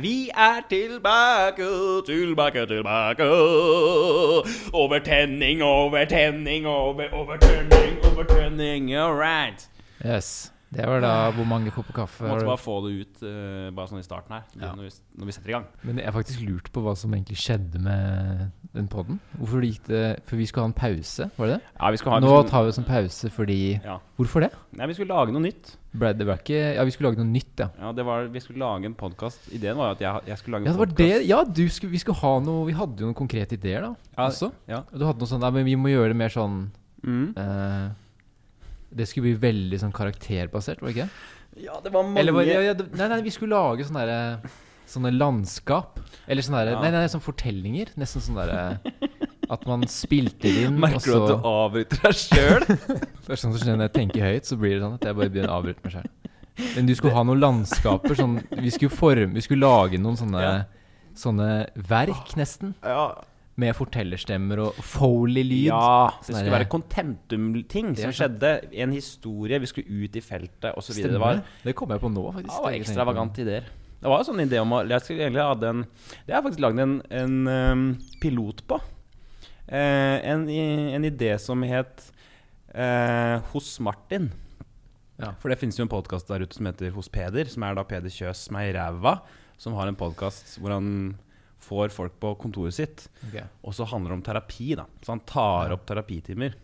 Vi er tilbake, tilbake, tilbake. Overtenning, overtenning, over, overtenning, overtenning. All right. Yes. Det var da hvor mange kopper kaffe Måtte bare få det ut uh, bare sånn i starten her, Ja. når, vi, når vi setter i gang. Men jeg har faktisk lurt på hva som egentlig skjedde med den poden. Hvorfor det gikk det For vi skulle ha en pause, var det det? Ja, vi ha Nå tar vi oss en pause fordi Ja. Hvorfor det? Nei, vi skulle lage noe nytt. Ble det ikke Ja, vi skulle lage noe nytt, ja. Ja, det var, Vi skulle lage en podkast. Ideen var jo at jeg, jeg skulle lage en Ja, det podcast. Ja, du skulle, vi skulle ha noe Vi hadde jo noen konkrete ideer, da. Ja, også. ja. Og du hadde noe sånn Nei, men vi må gjøre det mer sånn Mm. eh, Det skulle bli veldig sånn karakterbasert, var det ikke? Ja, det var mange Eller var ja, ja, det- Nei, nei, vi skulle lage sånne derre Sånne landskap. Eller sånne derre Ja. Nei, nei, sånne fortellinger. Nesten sånn derre At man spilte det inn, og Merker du så at du avbryter deg sjøl? Er sånn som når jeg tenker høyt, så blir det sånn at jeg bare begynner å avbryte meg selv Men du skulle ha noen landskaper sånn Vi skulle forme Vi skulle lage noen sånne Ja. Sånne verk, nesten. ja. Med fortellerstemmer og Foley-lyd. ja. Det Sånn skulle være contentum-ting som skjedde. En historie. Vi skulle ut i feltet osv. Det var, Det kom jeg på nå, faktisk. det var ekstravagante ideer. Det var en sånn idé om å Jeg skulle egentlig hadde en Det har jeg faktisk lagd en, en um, pilot på. Eh, en, en idé som het eh, Hos Martin. Ja. For det finnes jo en podkast der ute som heter Hos Peder, som er da Peder Kjøs meg i ræva, som har en podkast hvor han får folk på kontoret sitt, Okay. og så handler det om terapi. da Så han tar opp terapitimer.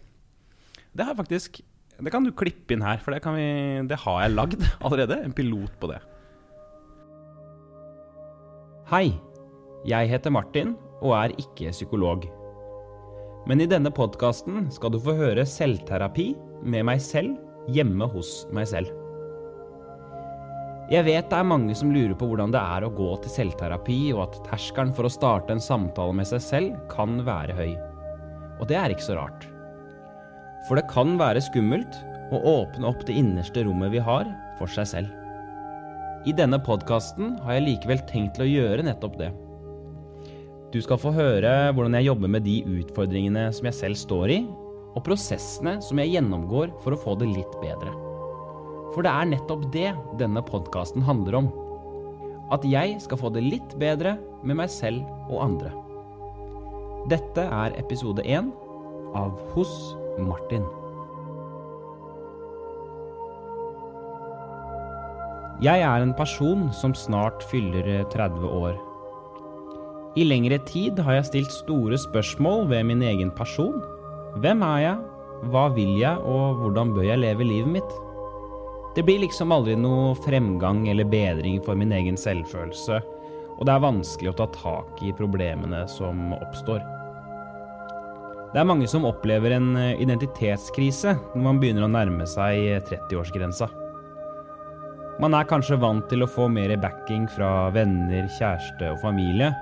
Det har jeg faktisk Det kan du klippe inn her, for det, kan vi, det har jeg lagd allerede. En pilot på det. Hei. Jeg heter Martin og er ikke psykolog. Men i denne podkasten skal du få høre selvterapi med meg selv hjemme hos meg selv. Jeg vet det er mange som lurer på hvordan det er å gå til selvterapi, og at terskelen for å starte en samtale med seg selv kan være høy. Og det er ikke så rart. For det kan være skummelt å åpne opp det innerste rommet vi har, for seg selv. I denne podkasten har jeg likevel tenkt til å gjøre nettopp det. Du skal få høre hvordan jeg jobber med de utfordringene som jeg selv står i, og prosessene som jeg gjennomgår for å få det litt bedre. For det er nettopp det denne podkasten handler om. At jeg skal få det litt bedre med meg selv og andre. Dette er episode én av Hos Martin. Jeg er en person som snart fyller 30 år. I lengre tid har jeg stilt store spørsmål ved min egen person. Hvem er jeg? Hva vil jeg, og hvordan bør jeg leve livet mitt? Det blir liksom aldri noe fremgang eller bedring for min egen selvfølelse, og det er vanskelig å ta tak i problemene som oppstår. Det er mange som opplever en eh, identitetskrise når man begynner å nærme seg 30-årsgrensa. Man er kanskje vant til å få mer backing fra venner, kjæreste og familie,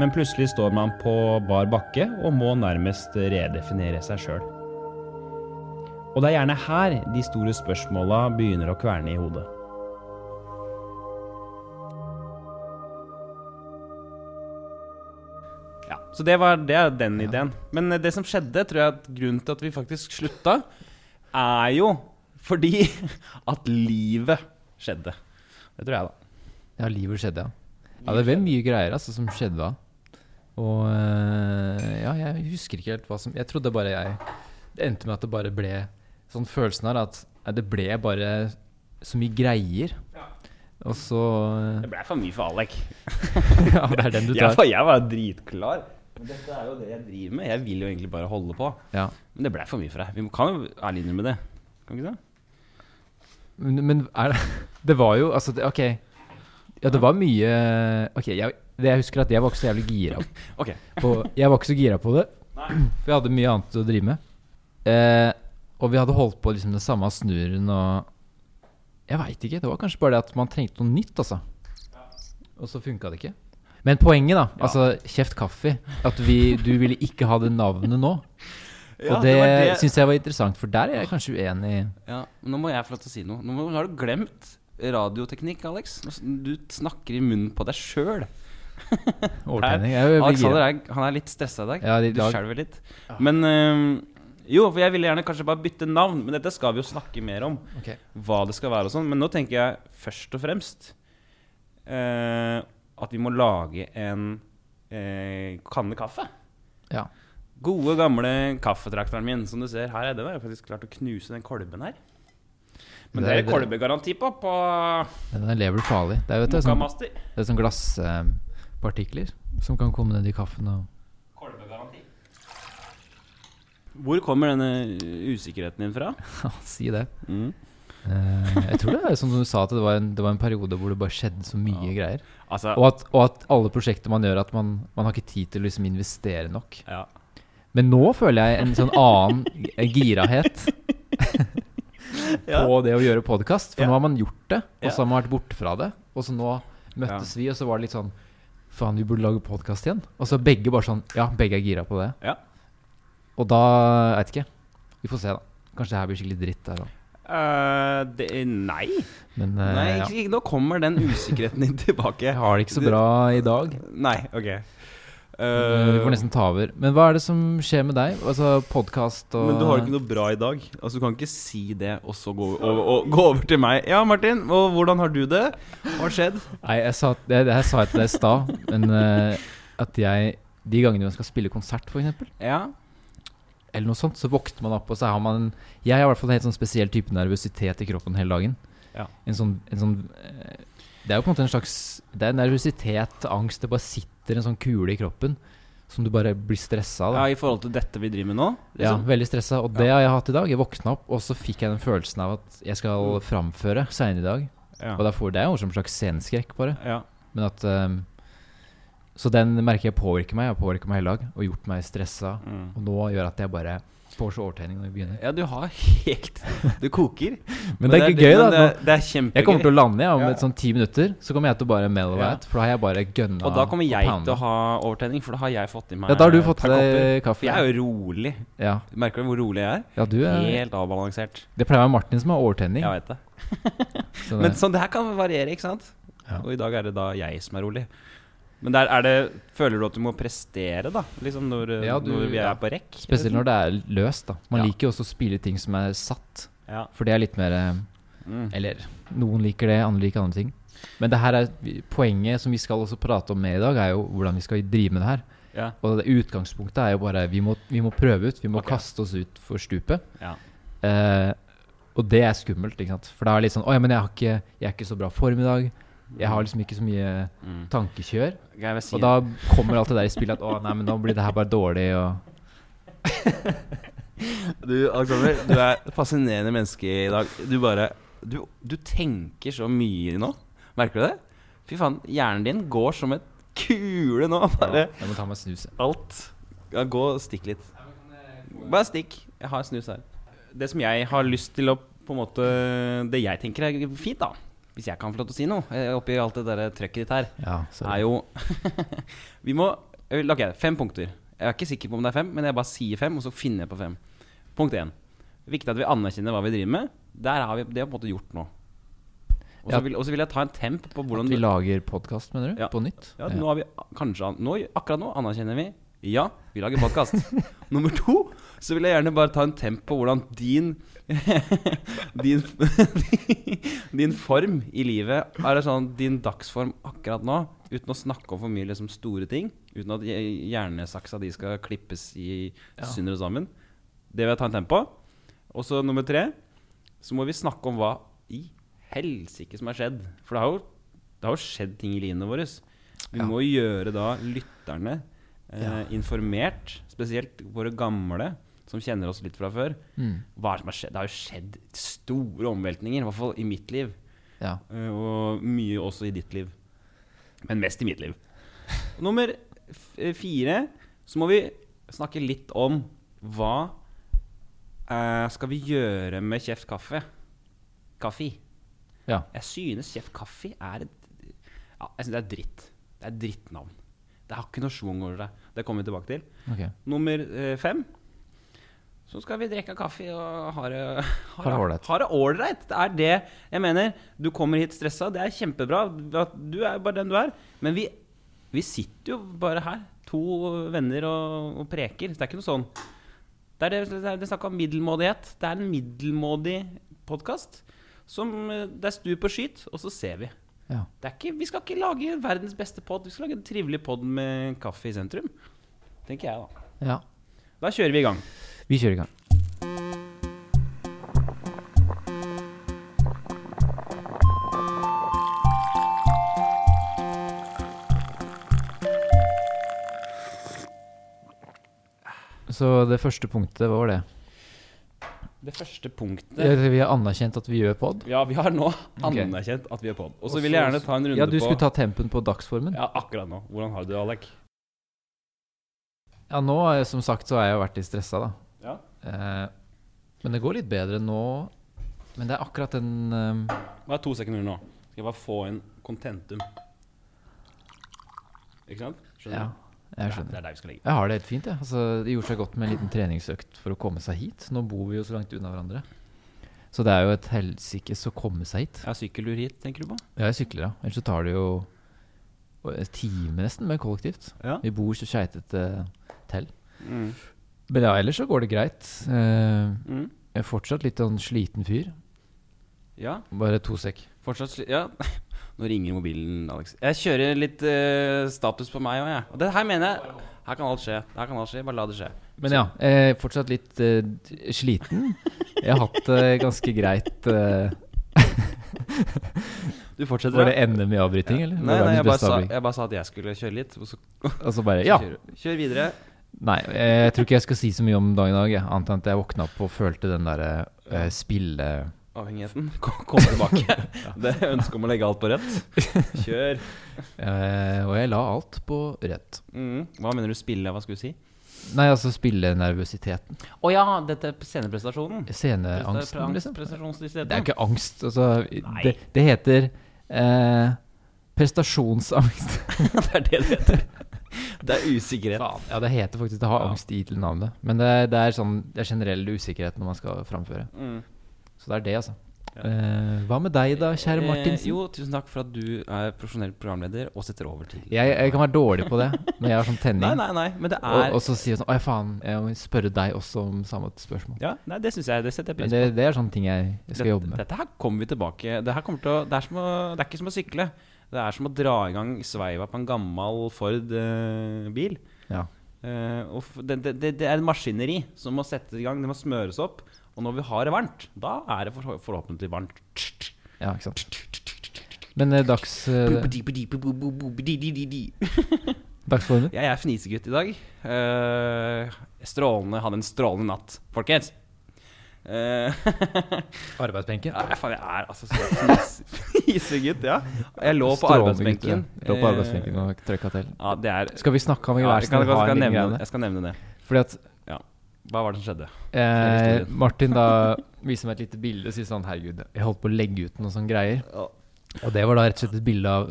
men plutselig står man på bar bakke og må nærmest redefinere seg sjøl. Og det er gjerne her de store spørsmåla begynner å kverne i hodet. Ja, Så det var det er den ideen. Men eh, det som skjedde, tror jeg at grunnen til at vi faktisk slutta, er jo fordi at livet skjedde. Det tror jeg, da. Ja, livet skjedde, ja. Ja, det ble mye greier altså, som skjedde da. Og øh, ja, jeg husker ikke helt hva som Jeg trodde bare jeg Det endte med at det bare ble sånn følelsen her at det ble bare så mye greier. Og så Det ble for mye for Alek. Ja, det er den du tar. var, jeg var dritklar. Men dette er jo det jeg driver med. Jeg vil jo egentlig bare holde på. Ja. Men det ble for mye for deg. Vi kan jo ærlig innrømme det. Kan vi ikke det? Men, men er det Det var jo Altså, det, OK. Ja, det var mye OK, jeg, det jeg husker at jeg var ikke så jævlig gira okay. på Jeg var ikke så gira på det. For jeg hadde mye annet å drive med. Eh, og vi hadde holdt på liksom den samme snurren og Jeg veit ikke. Det var kanskje bare det at man trengte noe nytt, altså. Og så funka det ikke. Men poenget, da. Altså, kjeft kaffe. At vi, du ville ikke ha det navnet nå. Ja, og det, det, det- syns jeg var interessant, for der er jeg kanskje uenig. Ja, Nå må jeg få lov til å si noe. Nå har du glemt radioteknikk, Alex. Du snakker i munnen på deg sjøl. Overtenning. Jeg blir Alexander er, han er litt stressa i dag. Ja, de, du skjelver litt. Men øhm, Jo, for jeg ville gjerne kanskje bare bytte navn, men dette skal vi jo snakke mer om. Okay. Hva det skal være og sånn. Men nå tenker jeg først og fremst eh, at vi må lage en eh, kanne kaffe. Ja. Gode, gamle kaffetrakteren min. Som du ser her er det har jeg faktisk klart å knuse den kolben her. Men Det det er- er kolbegaranti på på Den lever farlig. Det er jo sånn, det er sånn glasspartikler som kan komme ned i kaffen. Og. Hvor kommer denne usikkerheten din fra? si det. Mm. Eh, jeg tror det er som du sa, at det var, en, det var en periode hvor det bare skjedde så mye greier. Altså Og at, og at alle prosjekter man gjør, at man, man har ikke tid til å liksom investere nok. ja. Men nå føler jeg en sånn annen girahet Ja. på det å gjøre podkast. For Ja. nå har man gjort det, og så har man vært borte fra det. Og så nå møttes vi, og så var det litt sånn Faen, vi burde lage podkast igjen. Og så begge bare sånn Ja, begge er gira på det. Ja. Og da Jeg vet ikke. Vi får se, da. Kanskje det her blir skikkelig dritt der òg. Uh, det, nei. Men uh, nei ja. ikke, nå kommer den usikkerheten din tilbake. jeg har det ikke så bra i dag. Nei, ok. uh, vi får nesten ta over. Men hva er det som skjer med deg? Altså podkast og Men du har ikke noe bra i dag. Altså Du kan ikke si det og så gå over, og, gå over til meg. Ja, Martin, og hvordan har du det? Hva har skjedd? Nei, jeg sa, det, det her sa jeg til deg i stad, men eh, at jeg De gangene man skal spille konsert, f.eks., Ja. Eller noe sånt, så våkner man opp, og så har man en Jeg har i hvert fall en helt sånn spesiell type nervøsitet i kroppen hele dagen. Ja. En sånn, en sånn eh, Det er jo på en måte en slags Det er nervøsitet, angst. Det bare sitter en sånn kule i kroppen som du bare blir stressa av. ja. I forhold til dette vi driver med nå? Ja, liksom? veldig stressa. Og det har jeg hatt i dag. Jeg våkna opp, og så fikk jeg den følelsen av at jeg skal framføre seinere i dag. Ja. Og derfor, det er jo en slags sceneskrekk, bare. ja. Men at ehm, Så den merker jeg påvirker meg. Jeg har påvirket meg hele dag og gjort meg stressa. Mm. Og nå gjør at jeg bare får så overtegning når vi begynner. ja, du har helt Du koker. Men det er ikke gøy, da. Det, det er kjempegøy. Jeg kommer til å lande ja, om Ja. et sånn ti minutter. Så kommer jeg til å bare mellow Ja. out. For da har jeg bare gønna Og da kommer jeg til å ha overtenning, for da har jeg fått i meg Ja, da har du fått deg kaffe. Jeg er jo rolig. Ja, Merker du hvor rolig jeg er? ja du er Helt avbalansert. Det pleier å være Martin som har overtenning. Jeg vet det. så Men sånn, det her kan variere, ikke sant? Ja. Og i dag er det da jeg som er rolig. Men der er det Føler du at du må prestere, da? Liksom når, Ja, du- når vi er på rekk? Spesielt når det er løst. da Man liker jo også å spille ting som er satt. Ja. For det er litt mer eh, Mm. Eller noen liker det, andre liker andre ting. Men det her er poenget som vi skal også prate om mer i dag, er jo hvordan vi skal drive med det her. Ja. Og det utgangspunktet er jo bare vi må, vi må prøve ut. Vi må okay. kaste oss ut for stupet. Ja. Eh, og det er skummelt, ikke sant. For da er det litt sånn Å ja, men jeg, har ikke, jeg er ikke så bra form i dag. Jeg har liksom ikke så mye Mm. tankekjør. Si Og da kommer alt det der i spill at å nei, men da blir det her bare dårlig og Du, Alexander, du er et fascinerende menneske i dag. Du bare Du, du tenker så mye nå. Merker du det? Fy faen, hjernen din går som et kule nå. Bare Jeg må ta meg snus. alt. Ja, gå og stikk litt. Bare stikk. Jeg har snus her. Det som jeg har lyst til å på en måte Det jeg tenker er fint, da, hvis jeg kan få lov til å si noe eh, oppi alt det der trøkket ditt her, Ja, er jo Vi må jeg Ok, fem punkter. Jeg er ikke sikker på om det er fem, men jeg bare sier fem, og så finner jeg på fem. Punkt én. Viktig at vi anerkjenner hva vi driver med. Der har vi det har på en måte gjort nå. Og så Ja. vil, vil jeg ta en temp på hvordan At vi lager podkast, mener du? Ja. På nytt? ja, nå har vi kanskje nå, Akkurat nå anerkjenner vi Ja, vi lager podkast. Nummer to så vil jeg gjerne bare ta en temp på hvordan din din, din form i livet Er det sånn din dagsform akkurat nå, uten å snakke om for mye liksom, store ting, uten at hjernesaksa di skal klippes i Ja. synder og sammen, det vil jeg ta en tempo. Og så nummer tre så må vi snakke om hva i helsike som har skjedd. For det har jo, det har jo skjedd ting i livene våre. Vi Ja. må gjøre da lytterne eh, informert, spesielt våre gamle, som kjenner oss litt fra før. Mm. Hva er det som har skjedd? Det har jo skjedd store omveltninger, i hvert fall i mitt liv. Ja. eh, Og mye også i ditt liv. Men mest i mitt liv. Nummer eh, fire så må vi snakke litt om hva eh, skal vi gjøre med Kjeft kaffe? Kaffe. ja. Jeg synes Kjeft Kaffe er et ja, Jeg synes det er dritt. Det er drittnavn. Det har ikke noe schwung over det. Det kommer vi tilbake til. Okay. Nummer eh, fem. Så skal vi drikke kaffe og ha det ålreit. Ha det er det jeg mener. Du kommer hit stressa, det er kjempebra. Du er bare den du er. Men vi, vi sitter jo bare her, to venner, og, og preker. Det er ikke noe sånn Det er det, det, det snakk om middelmådighet. Det er en middelmådig podkast. Som eh, Det er stuer på skyt, og så ser vi. Ja. Det ikke, vi skal ikke lage verdens beste pod. Vi skal lage en trivelig pod med kaffe i sentrum. Tenker jeg, da. ja. Da kjører vi i gang. Vi kjører i gang. Så det første punktet, hva var det? Det første punktet Vi har anerkjent at vi gjør pod. Ja, vi har nå anerkjent anerkjent at vi gjør pod. Og så vil jeg gjerne ta en runde på Ja, du på skulle ta tempen på dagsformen. Ja, akkurat nå. Hvordan har du det, Alek? Ja, nå, som sagt, så har jeg jo vært litt stressa, da. Ja. Eh, men det går litt bedre nå. Men det er akkurat den eh, Bare to sekunder nå. Skal jeg bare få inn contentum. Ikke sant? Skjønner Ja, du? jeg Det er der vi skal ligge. Jeg har det helt fint, jeg. Altså, det gjorde seg godt med en liten treningsøkt for å komme seg hit. Nå bor vi jo så langt unna hverandre. Så det er jo et helsikes å komme seg hit. Ja, du hit, tenker du på? Ja, jeg sykler, ja. Ellers så tar det jo en time nesten med kollektivt. Ja. Vi bor så keitete til. Mm. Men ja, ellers så går det greit. Uh, Mm. jeg er fortsatt litt sånn sliten fyr. Ja, Bare to sekk. fortsatt sli- Ja. Nå ringer mobilen, Alex. Jeg kjører litt uh, status på meg òg, jeg. Og det her mener jeg Her kan alt skje. Her kan alt skje. Bare la det skje. Men ja, jeg er fortsatt litt uh, sliten. Jeg har hatt det ganske greit. Du fortsetter, var det ende med avbryting, eller? Nei, nei jeg, bare sa, jeg bare sa at jeg skulle kjøre litt. Og så Og så bare Ja. kjør, kjør videre. Nei, jeg tror ikke jeg skal si så mye om dagen i dag, jeg. annet enn at jeg våkna opp og følte den derre uh, spille... Avhengigheten. Kom, tilbake. Det er ønsket om å legge alt på rødt. Kjør. eh, og jeg la alt på rødt. Mm. Hva mener du spille? Hva skulle du si? Nei, altså spillenervøsiteten. Å ja, dette sceneprestasjonen. Sceneangsten, liksom. Det er ikke angst. Altså, det, det heter eh, prestasjonsangst. det er det det heter. Det er usikkerhet. Faen. Ja, det heter faktisk det har Ja. angst i til navnet. Men det, er- det er sånn Det er generell usikkerhet når man skal framføre. Mm. Så det er det, altså. Ja. Eh, hva med deg, da, kjære Martinsen? Eh, jo, tusen takk for at du er profesjonell programleder og setter over til jeg, jeg kan være dårlig på det når jeg har sånn tenning. Nei, nei, nei, men det Og, er og så sier jeg sånn Å, faen, jeg må spørre deg også om samme spørsmål. Ja, nei, det syns jeg. Det setter jeg pris det, på. det er sånne ting jeg, jeg skal Dette- jobbe med. Dette her kommer vi tilbake Det her kommer til å Det er, som å, det er ikke som å sykle. Det er som å dra i gang sveiva på en gammel Ford-bil. Ja. og f- det, det, det, det er en maskineri som må settes i gang. Det må smøres opp. Og når vi har det varmt, da er det for, forhåpentlig varmt. ja, ikke sant. Men eh, dags, Dagsformen? Ja, Jeg er fnisegutt i dag. Uh, strålende, hadde en strålende natt, folkens. Eh, Arbeidsbenken? Nei, faen, jeg er altså så fisegutt. ja. Jeg lå på arbeidsbenken. Lå på arbeidsbenken og trykka til. Ja, det er Skal vi snakke om ja, hver jeg, jeg, nevne, jeg skal nevne det. Fordi at Hva var det som skjedde? eh. Martin da viser meg et lite bilde og sier sånn Herregud, jeg holdt på å legge ut noen sånne greier. Og det var da rett og slett et bilde av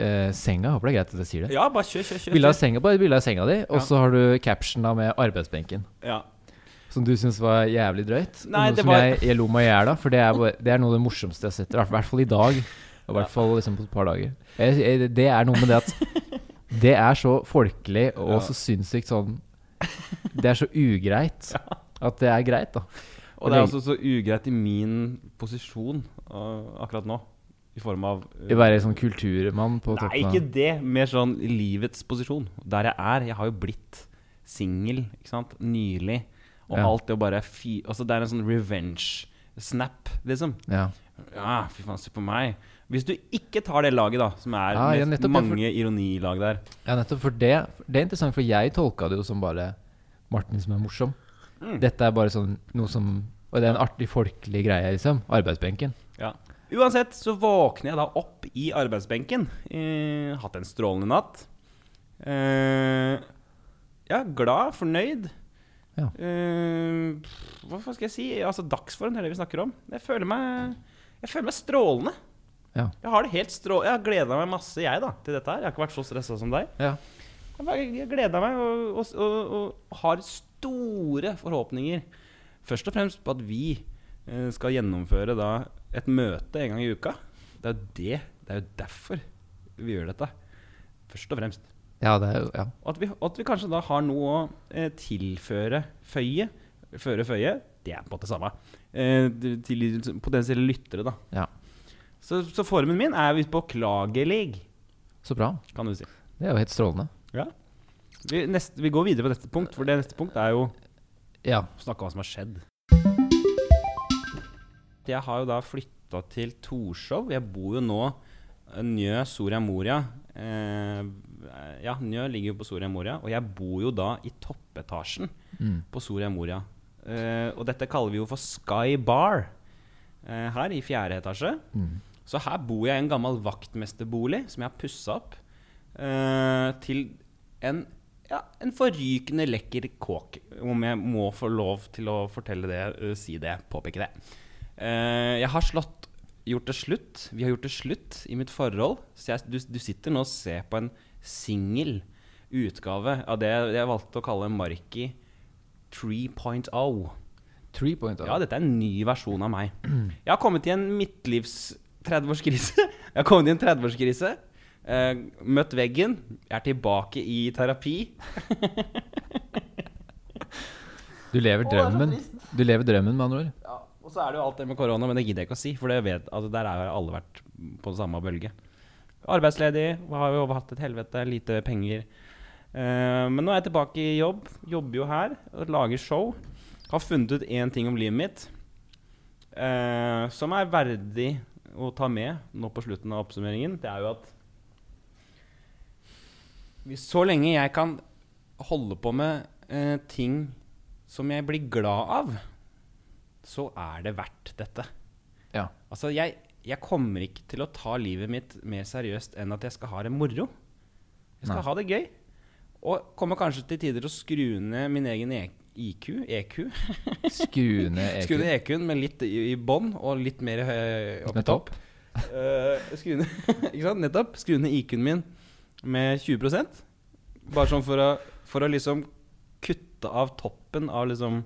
eh, senga. Håper det er greit at jeg sier det. Ja, bare kjør, kjør, kjør. Bilde av senga, bare bilde av senga di, og Ja. så har du caption da med arbeidsbenken. Ja. Som du syns var jævlig drøyt. Nei, noe som var- jeg, jeg lo meg i hjel av, for det er, det er noe av det morsomste jeg har sett. I hvert- fall i dag. Og i hvert fall liksom på et par dager. Jeg, jeg, det er noe med det at det er så folkelig og Ja. så sinnssykt sånn Det er så ugreit at det er greit, da. Og det er også så ugreit i min posisjon uh, akkurat nå. I form av uh, være sånn kulturmann på toppen ikke det. Mer sånn livets posisjon. Der jeg er. Jeg har jo blitt singel. Nylig. Og Ja. alt det å bare fy... Altså, det er en sånn revenge-snap, liksom. Ja. Ja, fy faen, se på meg. Hvis du ikke tar det laget, da, som er Ja, ja, nettopp, mange for- ironilag der ja, nettopp. For det, det er interessant, for jeg tolka det jo som bare Martin som er morsom. Mm. Dette er bare sånn noe som Og det er en artig, folkelig greie, liksom. Arbeidsbenken. Ja. Uansett så våkner jeg da opp i arbeidsbenken. Eh, hatt en strålende natt. Eh, ja, glad, fornøyd. Ja. Eh, hva skal jeg si? Altså Dagsform det er det vi snakker om. Jeg føler meg, jeg føler meg strålende. Ja. Jeg har det helt strå... Jeg har gleda meg masse, jeg, da, til dette her. Jeg har ikke vært så stressa som deg. Ja. Jeg gleder meg og, og, og, og har store forhåpninger. Først og fremst på at vi eh, skal gjennomføre da et møte en gang i uka. Det er jo det. Det er jo derfor vi gjør dette. Først og fremst. Ja, det er jo Ja. Og at vi, at vi kanskje da har noe å eh, tilføre, føye, føre føye, det er på en måte samme. Eh, til potensielle lyttere, da. Ja. Så, så formen min er visst påklagelig, Så bra. kan du si. Det er jo helt strålende. Vi, neste, vi går videre på neste punkt, for det neste punkt er jo Ja. snakke om hva som har skjedd. Jeg har jo da flytta til Torshov. Jeg bor jo nå eh, Njø, Soria Moria. Eh, ja, Njø ligger jo på Soria Moria, og jeg bor jo da i toppetasjen Mm. på Soria Moria. Uh, og dette kaller vi jo for Sky Bar uh, her i fjerde etasje. Mm. Så her bor jeg i en gammel vaktmesterbolig som jeg har pussa opp uh, til en, ja, en forrykende lekker kåk. Om jeg må få lov til å fortelle det, eh, si det, påpeke det. Eh, jeg har slått, gjort det slutt. Vi har gjort det slutt i mitt forhold. Så jeg, du, du sitter nå og ser på en singel utgave av det jeg valgte å kalle Marki 3.0. 3.0. Ja, dette er en ny versjon av meg. Jeg har kommet i en midtlivs 30-årskrise. Jeg har kommet i en 30-årskrise. Eh, møtt veggen. Jeg er tilbake i terapi. Du lever er drømmen. Du lever drømmen, med andre ord. Ja, og så er det jo alt det med korona, men det gidder jeg ikke å si. For det vet, altså, der har alle vært på samme bølge. Arbeidsledig, har jo hatt et helvete, lite penger. Uh, men nå er jeg tilbake i jobb. Jobber jo her lager show. Har funnet ut én ting om livet mitt uh, som er verdig å ta med nå på slutten av oppsummeringen. Det er jo at hvis så lenge jeg kan holde på med uh, ting som jeg blir glad av, så er det verdt dette. Ja. Altså, jeg, jeg kommer ikke til å ta livet mitt mer seriøst enn at jeg skal ha det moro. Jeg skal Nei. ha det gøy. Og kommer kanskje til tider til å skru ned min egen e IQ, EQ. Skru ned Skru EQ. ned EQ-en med litt i, i bånn og litt mer hø- opp i topp. Uh, skru ned, ikke sant? Nettopp. Skru ned IQ-en min med 20% Bare sånn for å, for å liksom kutte av toppen av liksom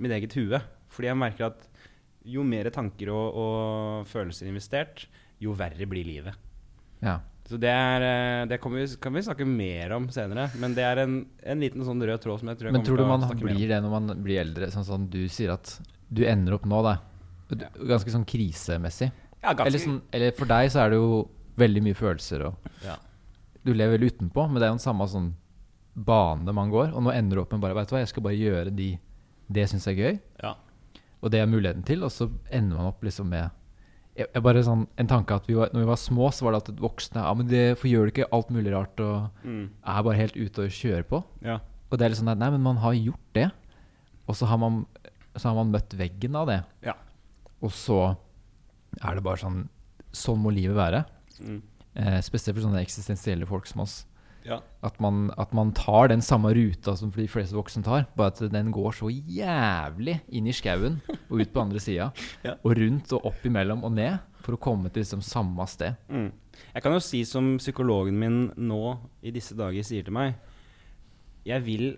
mitt eget hue. Fordi jeg merker at jo mer tanker og, og følelser investert, jo verre blir livet. Ja. Så det, er, eh, det vi, kan vi snakke mer om senere. Men det er en, en liten sånn rød tråd som jeg tror jeg Men tror du man blir det når man blir eldre? Sånn som du sier at du ender opp nå, da. Ganske sånn krisemessig. Ja, ganske, Eller, sånn, eller for deg så er det jo veldig mye følelser, og Ja. du lever veldig utenpå, men det er jo den samme sånn bane man går. Og nå ender du opp med bare Vet du hva, jeg skal bare gjøre de det jeg syns er gøy, Ja. Og det er muligheten til, og så ender man opp liksom med jeg, jeg bare sånn, En tanke at vi var, når vi var små, så var det at voksne Ja, men det, for gjør du ikke alt mulig rart og Mm. er bare helt ute og kjører på? ja. Og det er litt sånn at Nei, men man har gjort det. Og så har man, så har man møtt veggen av det. Ja. Og så er det bare sånn Sånn må livet være. Mm. Eh, spesielt for sånne eksistensielle folk som oss. Ja. At man, at man tar den samme ruta som de fleste voksne tar, bare at den går så jævlig inn i skauen og ut på andre sida. Ja. Og rundt og opp imellom og ned for å komme til liksom samme sted. Mm. Jeg kan jo si som psykologen min nå i disse dager sier til meg Jeg vil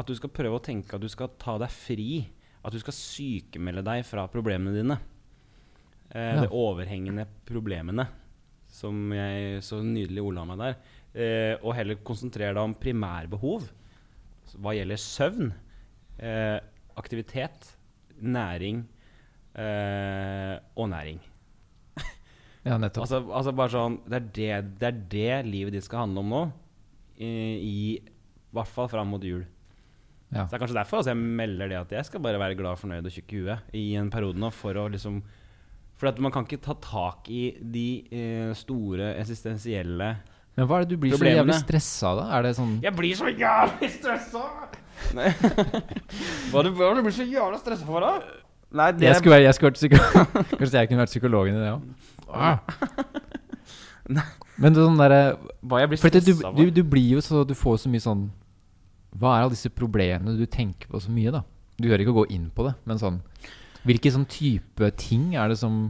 at du skal prøve å tenke at du skal ta deg fri. At du skal sykemelde deg fra problemene dine. Eh, Ja. De overhengende problemene, som jeg så nydelig ordla meg der. Eh, og heller konsentrere deg om primærbehov hva gjelder søvn, eh, aktivitet, næring eh, og næring. Ja, nettopp. Altså, altså bare sånn det er det, det er det livet ditt skal handle om nå. I, i hvert fall fram mot jul. Ja. Så det er kanskje derfor altså, jeg melder det at jeg skal bare være glad, fornøyd og tjukk i huet i en periode nå. For å liksom For man kan ikke ta tak i de eh, store eksistensielle Men hva er det du blir så jævlig stressa av, da? Er det sånn Jeg blir så jævlig stressa! Nei. Hva er det hva er det du blir så jævlig stressa for, da? Nei, det Jeg skulle, være, jeg skulle vært psykolog Kanskje jeg kunne vært psykologen i det òg. Men det sånn derre hva jeg blir For du, du, du blir jo så Du får så mye sånn Hva er alle disse problemene du tenker på så mye, da? Du gjør ikke å gå inn på det, men sånn Hvilke sånn type ting er det som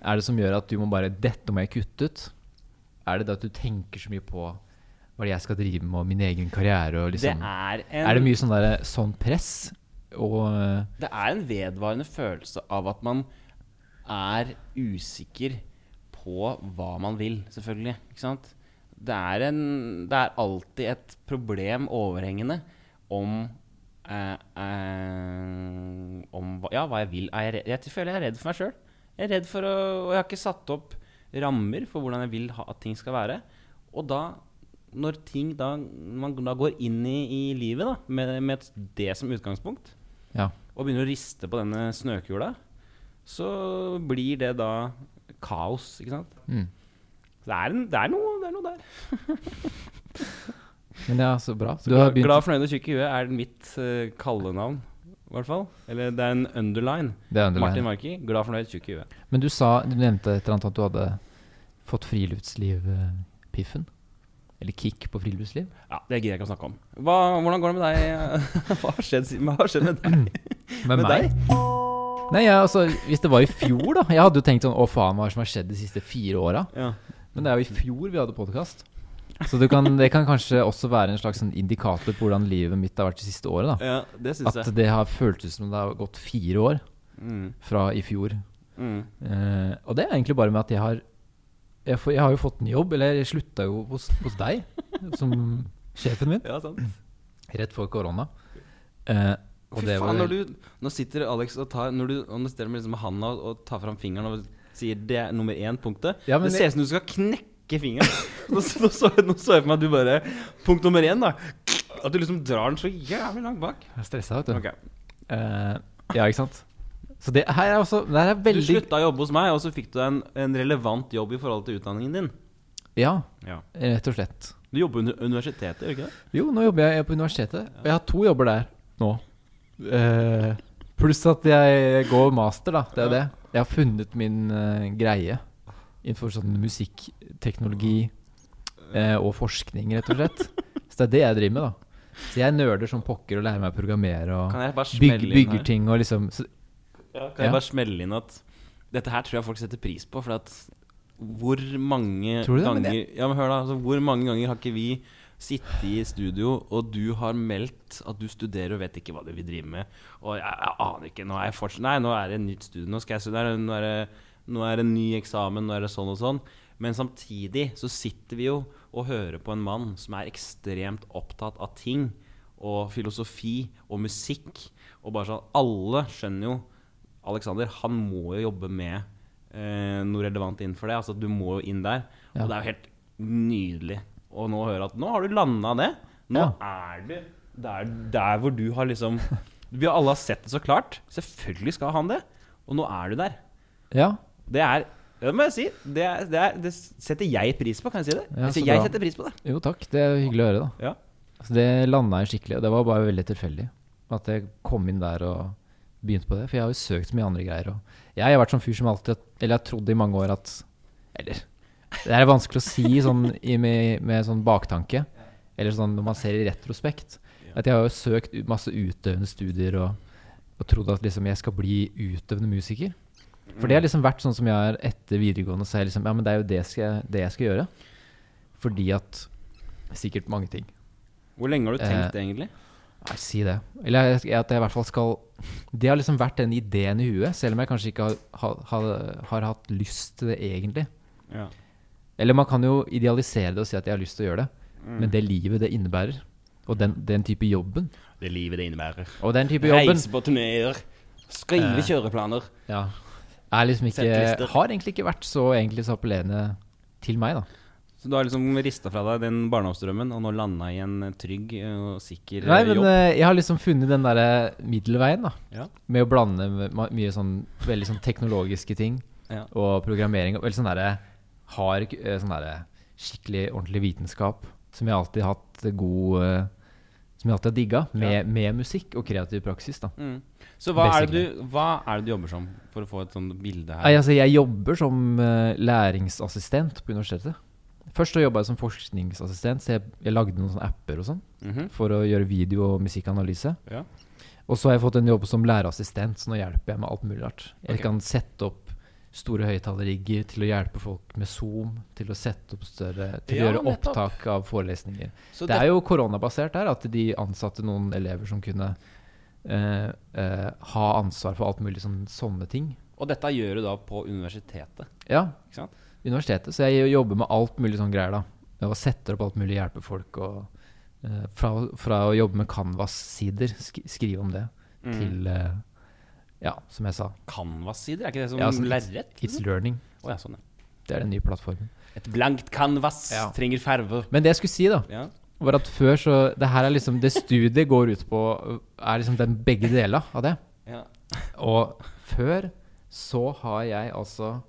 Er det som gjør at du må bare Dette må jeg kutte ut? Er det det at du tenker så mye på hva jeg skal drive med, og min egen karriere? Og Det liksom, er en er det mye sånn, der, sånn press? Og eh, Det er en vedvarende følelse av at man er usikker på hva man vil, selvfølgelig. Ikke sant? Det er, en, det er alltid et problem overhengende om eh, eh, om ja, hva jeg vil. Jeg, jeg føler jeg er redd for meg sjøl. Jeg er redd for å Og jeg har ikke satt opp rammer for hvordan jeg vil ha, at ting skal være. Og da, når ting da man da går inn i, i livet da, med, med det som utgangspunkt, Ja. og begynner å riste på denne snøkula, så blir det da kaos, ikke sant? Mm. Det er, en, det er, noe, det er noe der. Men ja, så bra. Så Du har glad, begynt glad, fornøyd og tjukk i huet er mitt uh, kallenavn, i hvert fall. Eller det er en underline. Er underline. Martin Marki, glad, fornøyd, tjukk i huet. Men du sa, du nevnte et eller annet at du hadde fått friluftsliv-piffen? Eller kick på friluftsliv? Ja, Det gidder jeg ikke å snakke om. Hva, hvordan går det med deg? Hva har skjedd, hva har skjedd med deg? Med, meg? Nei, ja, altså, Hvis det var i fjor, da. Jeg hadde jo tenkt sånn Å, faen, hva er det som har skjedd de siste fire åra? Ja. Men det er jo i fjor vi hadde podkast. Så kan, det kan kanskje også være en slags sånn indikator på hvordan livet mitt har vært det siste året. da ja, det synes At jeg. det har føltes som det har gått fire år Mm. fra i fjor. Mm. Eh, og det er egentlig bare med at jeg har Jeg, får, jeg har jo fått en jobb, eller jeg slutta jo hos, hos deg som sjefen min Ja, sant. rett før korona. Eh, Fy faen, når du, nå sitter Alex og tar Når du og nå sitter med liksom handa og tar fram fingeren og sier det er nummer én-punktet Ja, Det ser ut som du skal knekke fingeren. nå, så- nå, så, nå så jeg for meg at du bare Punkt nummer én, da. At du liksom drar den så jævlig langt bak. Jeg er stressa, vet du. Okay. Eh, ja, ikke sant? Så det her er også Det her er Du slutta å jobbe hos meg, og så fikk du en, en relevant jobb i forhold til utdanningen din. Ja, Ja. rett og slett. Du jobber under universitetet, gjør du ikke det? Jo, nå jobber jeg på universitetet. Og jeg har to jobber der nå. Eh, pluss at jeg går master, da. Det er det. Jeg har funnet min uh, greie innenfor sånn musikkteknologi eh, og forskning, rett og slett. Så det er det jeg driver med, da. Så jeg nerder som pokker og lærer meg å programmere og Kan jeg bare bygge, smelle inn bygger ting og liksom så, Ja, kan jeg Ja. bare smelle inn at dette her tror jeg folk setter pris på, for at hvor mange Tror du det? Ganger Ja, men hør da, altså, hvor mange ganger har ikke vi sittet i studio, og du har meldt at du studerer og vet ikke hva du vil drive med, og jeg, jeg aner ikke, nå er jeg fortsatt Nei, nå er det et nytt studio, nå skal jeg studere, nå er det, nå er det en ny eksamen, nå er det sånn og sånn. Men samtidig så sitter vi jo og hører på en mann som er ekstremt opptatt av ting, og filosofi og musikk, og bare sånn Alle skjønner jo Alexander, han må jo jobbe med eh, noe relevant innenfor det. Altså, du må jo inn der. Ja. Og det er jo helt nydelig å nå høre at nå har du landa det. Nå Ja. er du der, der hvor du har liksom Vi alle har sett det så klart. Selvfølgelig skal han det. Og nå er du der. Ja. Det er Det må jeg si. Det, er, det, er, det setter jeg pris på, kan jeg si det? Ja, jeg, jeg bra. setter pris på det. Jo, takk. Det er hyggelig å høre, da. Ja. Altså, det landa jeg skikkelig, det var bare veldig tilfeldig. At jeg kom inn der og begynte på det. For jeg har jo søkt så mye andre greier. Jeg har vært sånn fyr som alltid Eller jeg trodde i mange år at Eller Det er vanskelig å si sånn i, med, med sånn baktanke. Eller sånn når man ser i retrospekt. At jeg har jo søkt masse utøvende studier og, og trodd at liksom jeg skal bli utøvende musiker. For det har liksom vært sånn som jeg er etter videregående. Så jeg liksom Ja, men det er jo det, skal det jeg skal gjøre. Fordi at Sikkert mange ting. Hvor lenge har du tenkt Eh, egentlig? Nei, si det. Eller at jeg i hvert fall skal Det har liksom vært den ideen i huet, selv om jeg kanskje ikke har, har, har, har hatt lyst til det egentlig. Ja. Eller man kan jo idealisere det og si at jeg har lyst til å gjøre det, Mm. men det livet det innebærer, og den, den type jobben Det livet det innebærer. Og den type jobben Reise på turneer. Skrive Eh. kjøreplaner. ja, er liksom ikke Har egentlig ikke vært så egentlig så appellerende til meg, da. Så du har liksom rista fra deg den barndomsdrømmen og nå landa i en trygg eh, og sikker jobb Nei, men jobb? eh, jeg har liksom funnet den derre middelveien, da. Ja. Med å blande mye sånn veldig sånn teknologiske ting Ja. og programmering. Og veldig sånn derre hard, eh, sånn derre skikkelig ordentlig vitenskap som jeg alltid har hatt god eh, Som jeg alltid har digga, med, med musikk og kreativ praksis, da. Mm. Så hva er, det du, hva er det du jobber som, for å få et sånt bilde her? Nei, altså, jeg jobber som uh, læringsassistent på universitetet. Først så jobba jeg som forskningsassistent, så jeg, jeg lagde noen sånne apper og sånn Mhm. for å gjøre video- og musikkanalyse. Ja. Og så har jeg fått en jobb som lærerassistent, så nå hjelper jeg med alt mulig rart. Jeg okay. kan sette opp store høyttalerrigger til å hjelpe folk med Zoom, til å sette opp større Til Ja, å gjøre opptak av forelesninger. Så det er jo koronabasert her, at de ansatte noen elever som kunne eh, eh, ha ansvar for alt mulig sånn, sånne ting. Og dette gjør du da på universitetet, Ja, universitetet. Så jeg jobber med alt mulig sånn greier, da. Og setter opp alt mulig, hjelper folk og eh, fra, fra å jobbe med Canvas-sider, sk skrive om det, Mm. til eh, Ja, som jeg sa, Canvas-sider, er ikke det som Ja, sånn lerret? It's Learning. Oh, ja, sånn, ja. Det er den nye plattformen. Et blankt canvas trenger farve. Men det jeg skulle si, da, Ja. Var at før så Det her er liksom Det studiet går ut på, er liksom den begge deler av det. ja. Og før så har jeg altså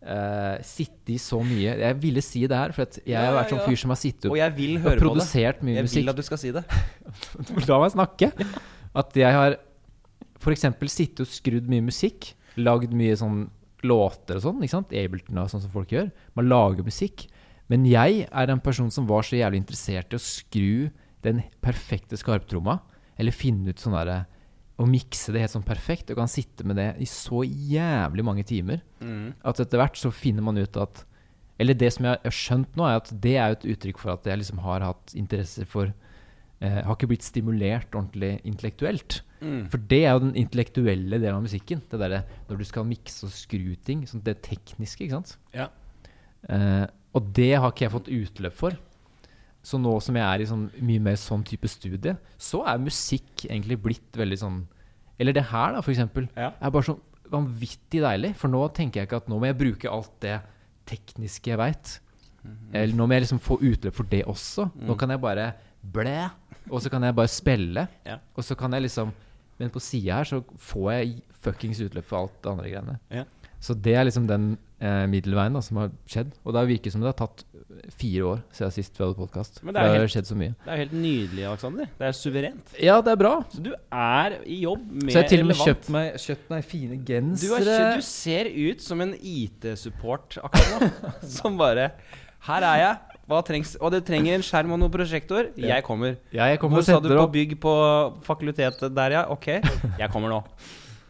Uh, sittet i så mye Jeg ville si det her, for jeg har vært sånn fyr som har sittet Og jeg vil og høre det. produsert mye Jeg musikk. vil at du skal si det. La meg snakke. At jeg har f.eks. sittet og skrudd mye musikk. Lagd mye sånn låter og sånn. ikke sant? Ableton og sånn som folk gjør. Man lager musikk. Men jeg er en person som var så jævlig interessert i å skru den perfekte skarptromma. Eller finne ut sånn derre Å mikse det helt sånn perfekt. Og kan sitte med det i så jævlig mange timer Mm. at etter hvert så finner man ut at Eller det som jeg har skjønt nå, er at det er jo et uttrykk for at jeg liksom har hatt interesse for eh, Har ikke blitt stimulert ordentlig intellektuelt. Mm. For det er jo den intellektuelle delen av musikken. Det derre når du skal mikse og skru ting. Sånn det tekniske, ikke sant. Ja. Eh, og det har ikke jeg fått utløp for. Så nå som jeg er i sånn mye mer sånn type studie, så er musikk egentlig blitt veldig sånn Eller det her, da, for eksempel. Ja. Er bare så vanvittig deilig. For nå tenker jeg ikke at nå må jeg bruke alt det tekniske jeg veit. Eller nå må jeg liksom få utløp for det også. Nå kan jeg bare blæ, og så kan jeg bare spille. Ja. Og så kan jeg liksom Men på sida her så får jeg fuckings utløp for alt det andre greiene. Ja. Så det er liksom den eh, middelveien da som har skjedd. Og det virker som det har tatt fire år siden sist vi hadde podkast. Det, det har helt- skjedd så mye. Det er jo helt nydelig, Alexander. Det er suverent. Ja, det er bra. Så du er i jobb med Så jeg har til og med kjøpt meg, kjøpt meg fine Du, gensere. kjøpt- du ser ut som en IT-support akkurat nå. som bare Her er jeg. Hva trengs? Og det trenger en skjerm og noen prosjektor. Jeg kommer. Ja, jeg kommer Hvor sa du på bygg på fakultetet der, ja? Ok, jeg kommer nå.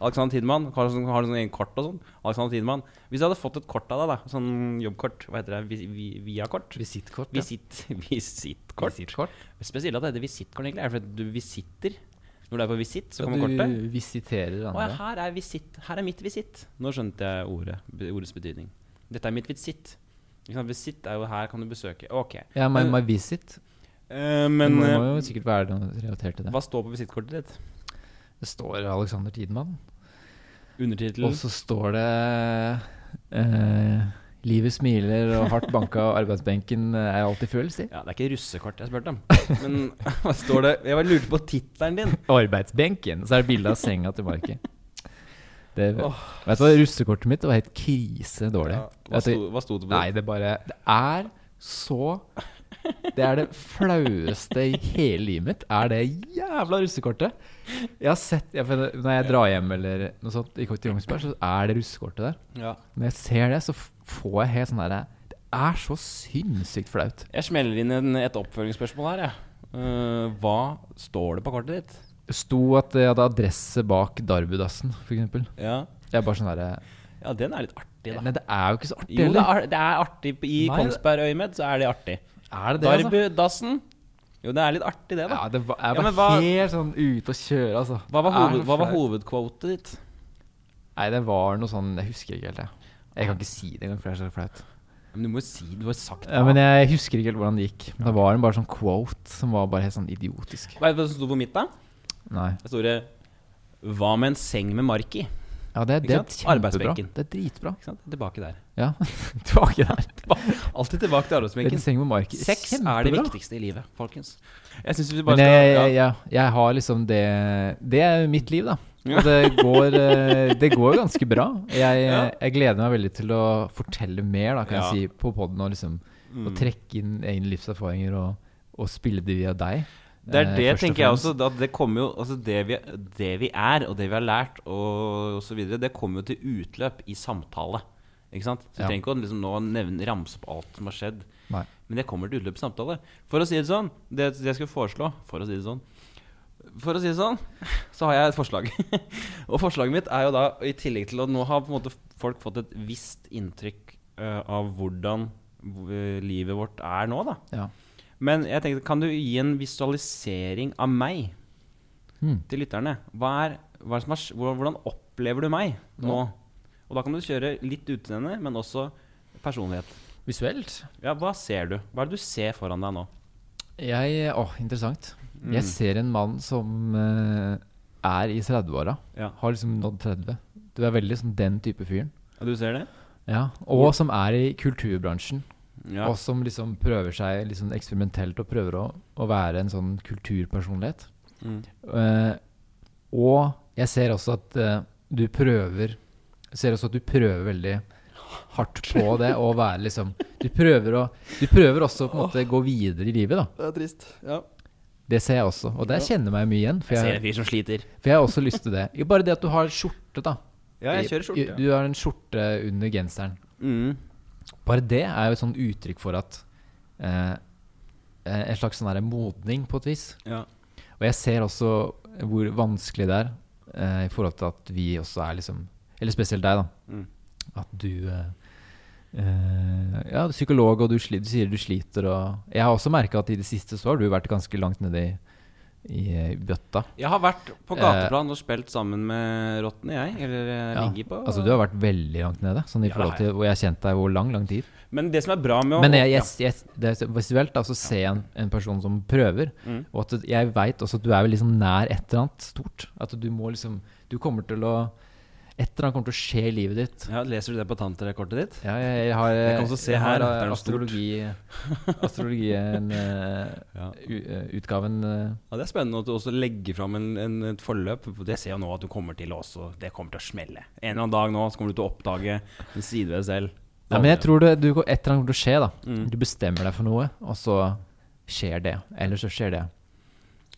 Alexander Tidemann, har sånn, har sånn egen kort og sånn? Alexander Tidemann. Hvis du hadde fått et kort av deg, da, sånn jobbkort, hva heter det, Vi- vi- Via-kort? Visittkort. Visit, visittkort. Spesielt at det heter visittkort, egentlig. Er det fordi du visitter? Når du er på visitt, så kommer kortet. du visiterer Å ja, her er visitt. Her er mitt visitt. Nå skjønte jeg ordet, ordets betydning. Dette er mitt visitt. Visitt er jo her kan du besøke. Ok. Ja, my, my visit. Uh, Men men det må, eh, må jo sikkert være relatert til det. hva står på visittkortet ditt? Det står Alexander Tidemann. Undertittel? Og så står det eh, Livet smiler og hardt banka og arbeidsbenken er alltid full, si. Ja, Det er ikke russekort jeg spurte om. Men hva står det? Jeg bare lurte på tittelen din. Arbeidsbenken. Så er det bilde av senga til Marki. Det, Åh. Vet du hva, russekortet mitt var helt krise dårlig. Ja, hva, sto, hva sto det på? Nei, det bare Det er så Det er det flaueste i hele livet mitt. Er det jævla russekortet. Jeg har sett jeg, Når jeg drar hjem eller noe sånt i Kongsberg, så er det russekortet der. Ja. Når jeg ser det, så får jeg helt sånn derre Det er så sinnssykt flaut. Jeg smeller inn en, et oppfølgingsspørsmål her, jeg. Uh, hva står det på kortet ditt? Det sto at jeg hadde adresse bak Darbudassen, f.eks. Ja. Jeg er bare sånn derre ja, den er litt artig, da. Nei, det er jo ikke så artig Jo, det heller. er, det er artig. I Nei, Kongsberg Øyemed så er det artig. Er det det, altså? Darbudassen. Jo, det er litt artig, det, da. Ja, det var, jeg Ja, var men hva- helt sånn ute å kjøre, altså. Hva var, Det hoved, hva var flaut. hovedquotet ditt? Nei, det var noe sånn Jeg husker ikke helt, jeg. Jeg kan ikke si det engang, for det er så flaut. Men du må jo si Du har sagt Ja, men jeg husker ikke helt hvordan det gikk. Da det var en bare sånn quote som var bare helt sånn idiotisk. Vet du hva som sto på mitt, da? Nei. Det står det Hva med en seng med mark i? Ja, det, det er kjempebra. Det er dritbra. Tilbake der. Ja. Tilbake der. Alltid tilbake til arbeidsbenken. Sex er det viktigste i livet, folkens. Jeg syns vi bare Men jeg, skal ja. jeg, jeg har liksom det Det er mitt liv, da. Og det går, eh, det går ganske bra. Jeg, jeg gleder meg veldig til å fortelle mer, da, kan jeg si, på poden. Og liksom Mm. og trekke inn egne livserfaringer og, og spille det via deg. Det er eh, det, eh, tenker jeg også. At det kommer jo Altså, det vi, det vi er, og det vi har lært, og, videre, det kommer jo til utløp i samtale. Ikke sant? Så du Ja. trenger ikke å liksom nå nevne, ramse opp alt som har skjedd. Nei. Men det kommer til utløp i samtale. For å si det sånn, det, det jeg skulle foreslå For å si det sånn For å si det sånn, så har jeg et forslag. og forslaget mitt er jo da, i tillegg til at nå har på en måte folk fått et visst inntrykk uh, av hvordan eh, livet vårt er nå, da. Ja. Men jeg tenkte, kan du gi en visualisering av meg mm. til lytterne? Hva er, hva er som hvordan, opplever du meg nå? Og da kan du kjøre litt utseende, men også personlighet. Visuelt? Ja, Hva ser du? Hva er det du ser foran deg nå? Jeg Åh, interessant. Mm. Jeg ser en mann som uh, er i 30-åra. Ja. Har liksom nådd 30. Du er veldig sånn den type fyren. Ja, du ser det? Ja. Og som er i kulturbransjen. Ja. Og som liksom prøver seg liksom eksperimentelt og prøver å, å være en sånn kulturpersonlighet. Mm. Uh, og jeg ser også at uh, du prøver ser også at du prøver veldig hardt på det å være liksom Du prøver å Du prøver også på en måte gå videre i livet, da. Det er trist. Ja. Det ser jeg også. Og der kjenner jeg meg mye igjen. For Jeg ser en fyr som sliter. for jeg har også lyst til det. Jo, bare det at du har skjorte, da. Ja, jeg kjører skjorte. Du har en skjorte under genseren. Mm. Bare det er jo et sånn uttrykk for at eh, eh, En slags sånn der modning, på et vis. Ja. Og jeg ser også hvor vanskelig det er eh, i forhold til at vi også er liksom Eller spesielt deg, da. Mm. At du eh, eh, Ja, du er psykolog, og du, du sier du sliter, og Jeg har også merka at i det siste så har du vært ganske langt nede i, eh, bøtta. Jeg har vært på gateplan og spilt sammen med rottene, jeg. Eller eh, Ja, ligget på Altså, du har vært veldig langt nede, sånn i Ja, forhold til hvor jeg har kjent deg over lang, lang tid. Men det som er bra med å Men jeg, jeg, jeg, det visuelt da, så ser jeg en, en person som prøver, Mm. og at jeg veit også at du er liksom nær et eller annet stort. At du må liksom Du kommer til å Et eller annet kommer til å skje i livet ditt. ja, Leser du det på tanterkortet ditt? Ja, jeg, jeg har, Jeg kan også se jeg her, har astrologi Astrologien eh, Ja. eh, Utgaven eh, Ja, Det er spennende at du også legger fram en, en, et forløp. for Det ser jeg nå at du kommer til også. Det kommer til å smelle. En eller annen dag nå så kommer du til å oppdage en side ved deg selv. Ja, men jeg tror det, du, et eller annet kommer til å skje, da. Mm. Du bestemmer deg for noe, og så skjer det. Eller så skjer det.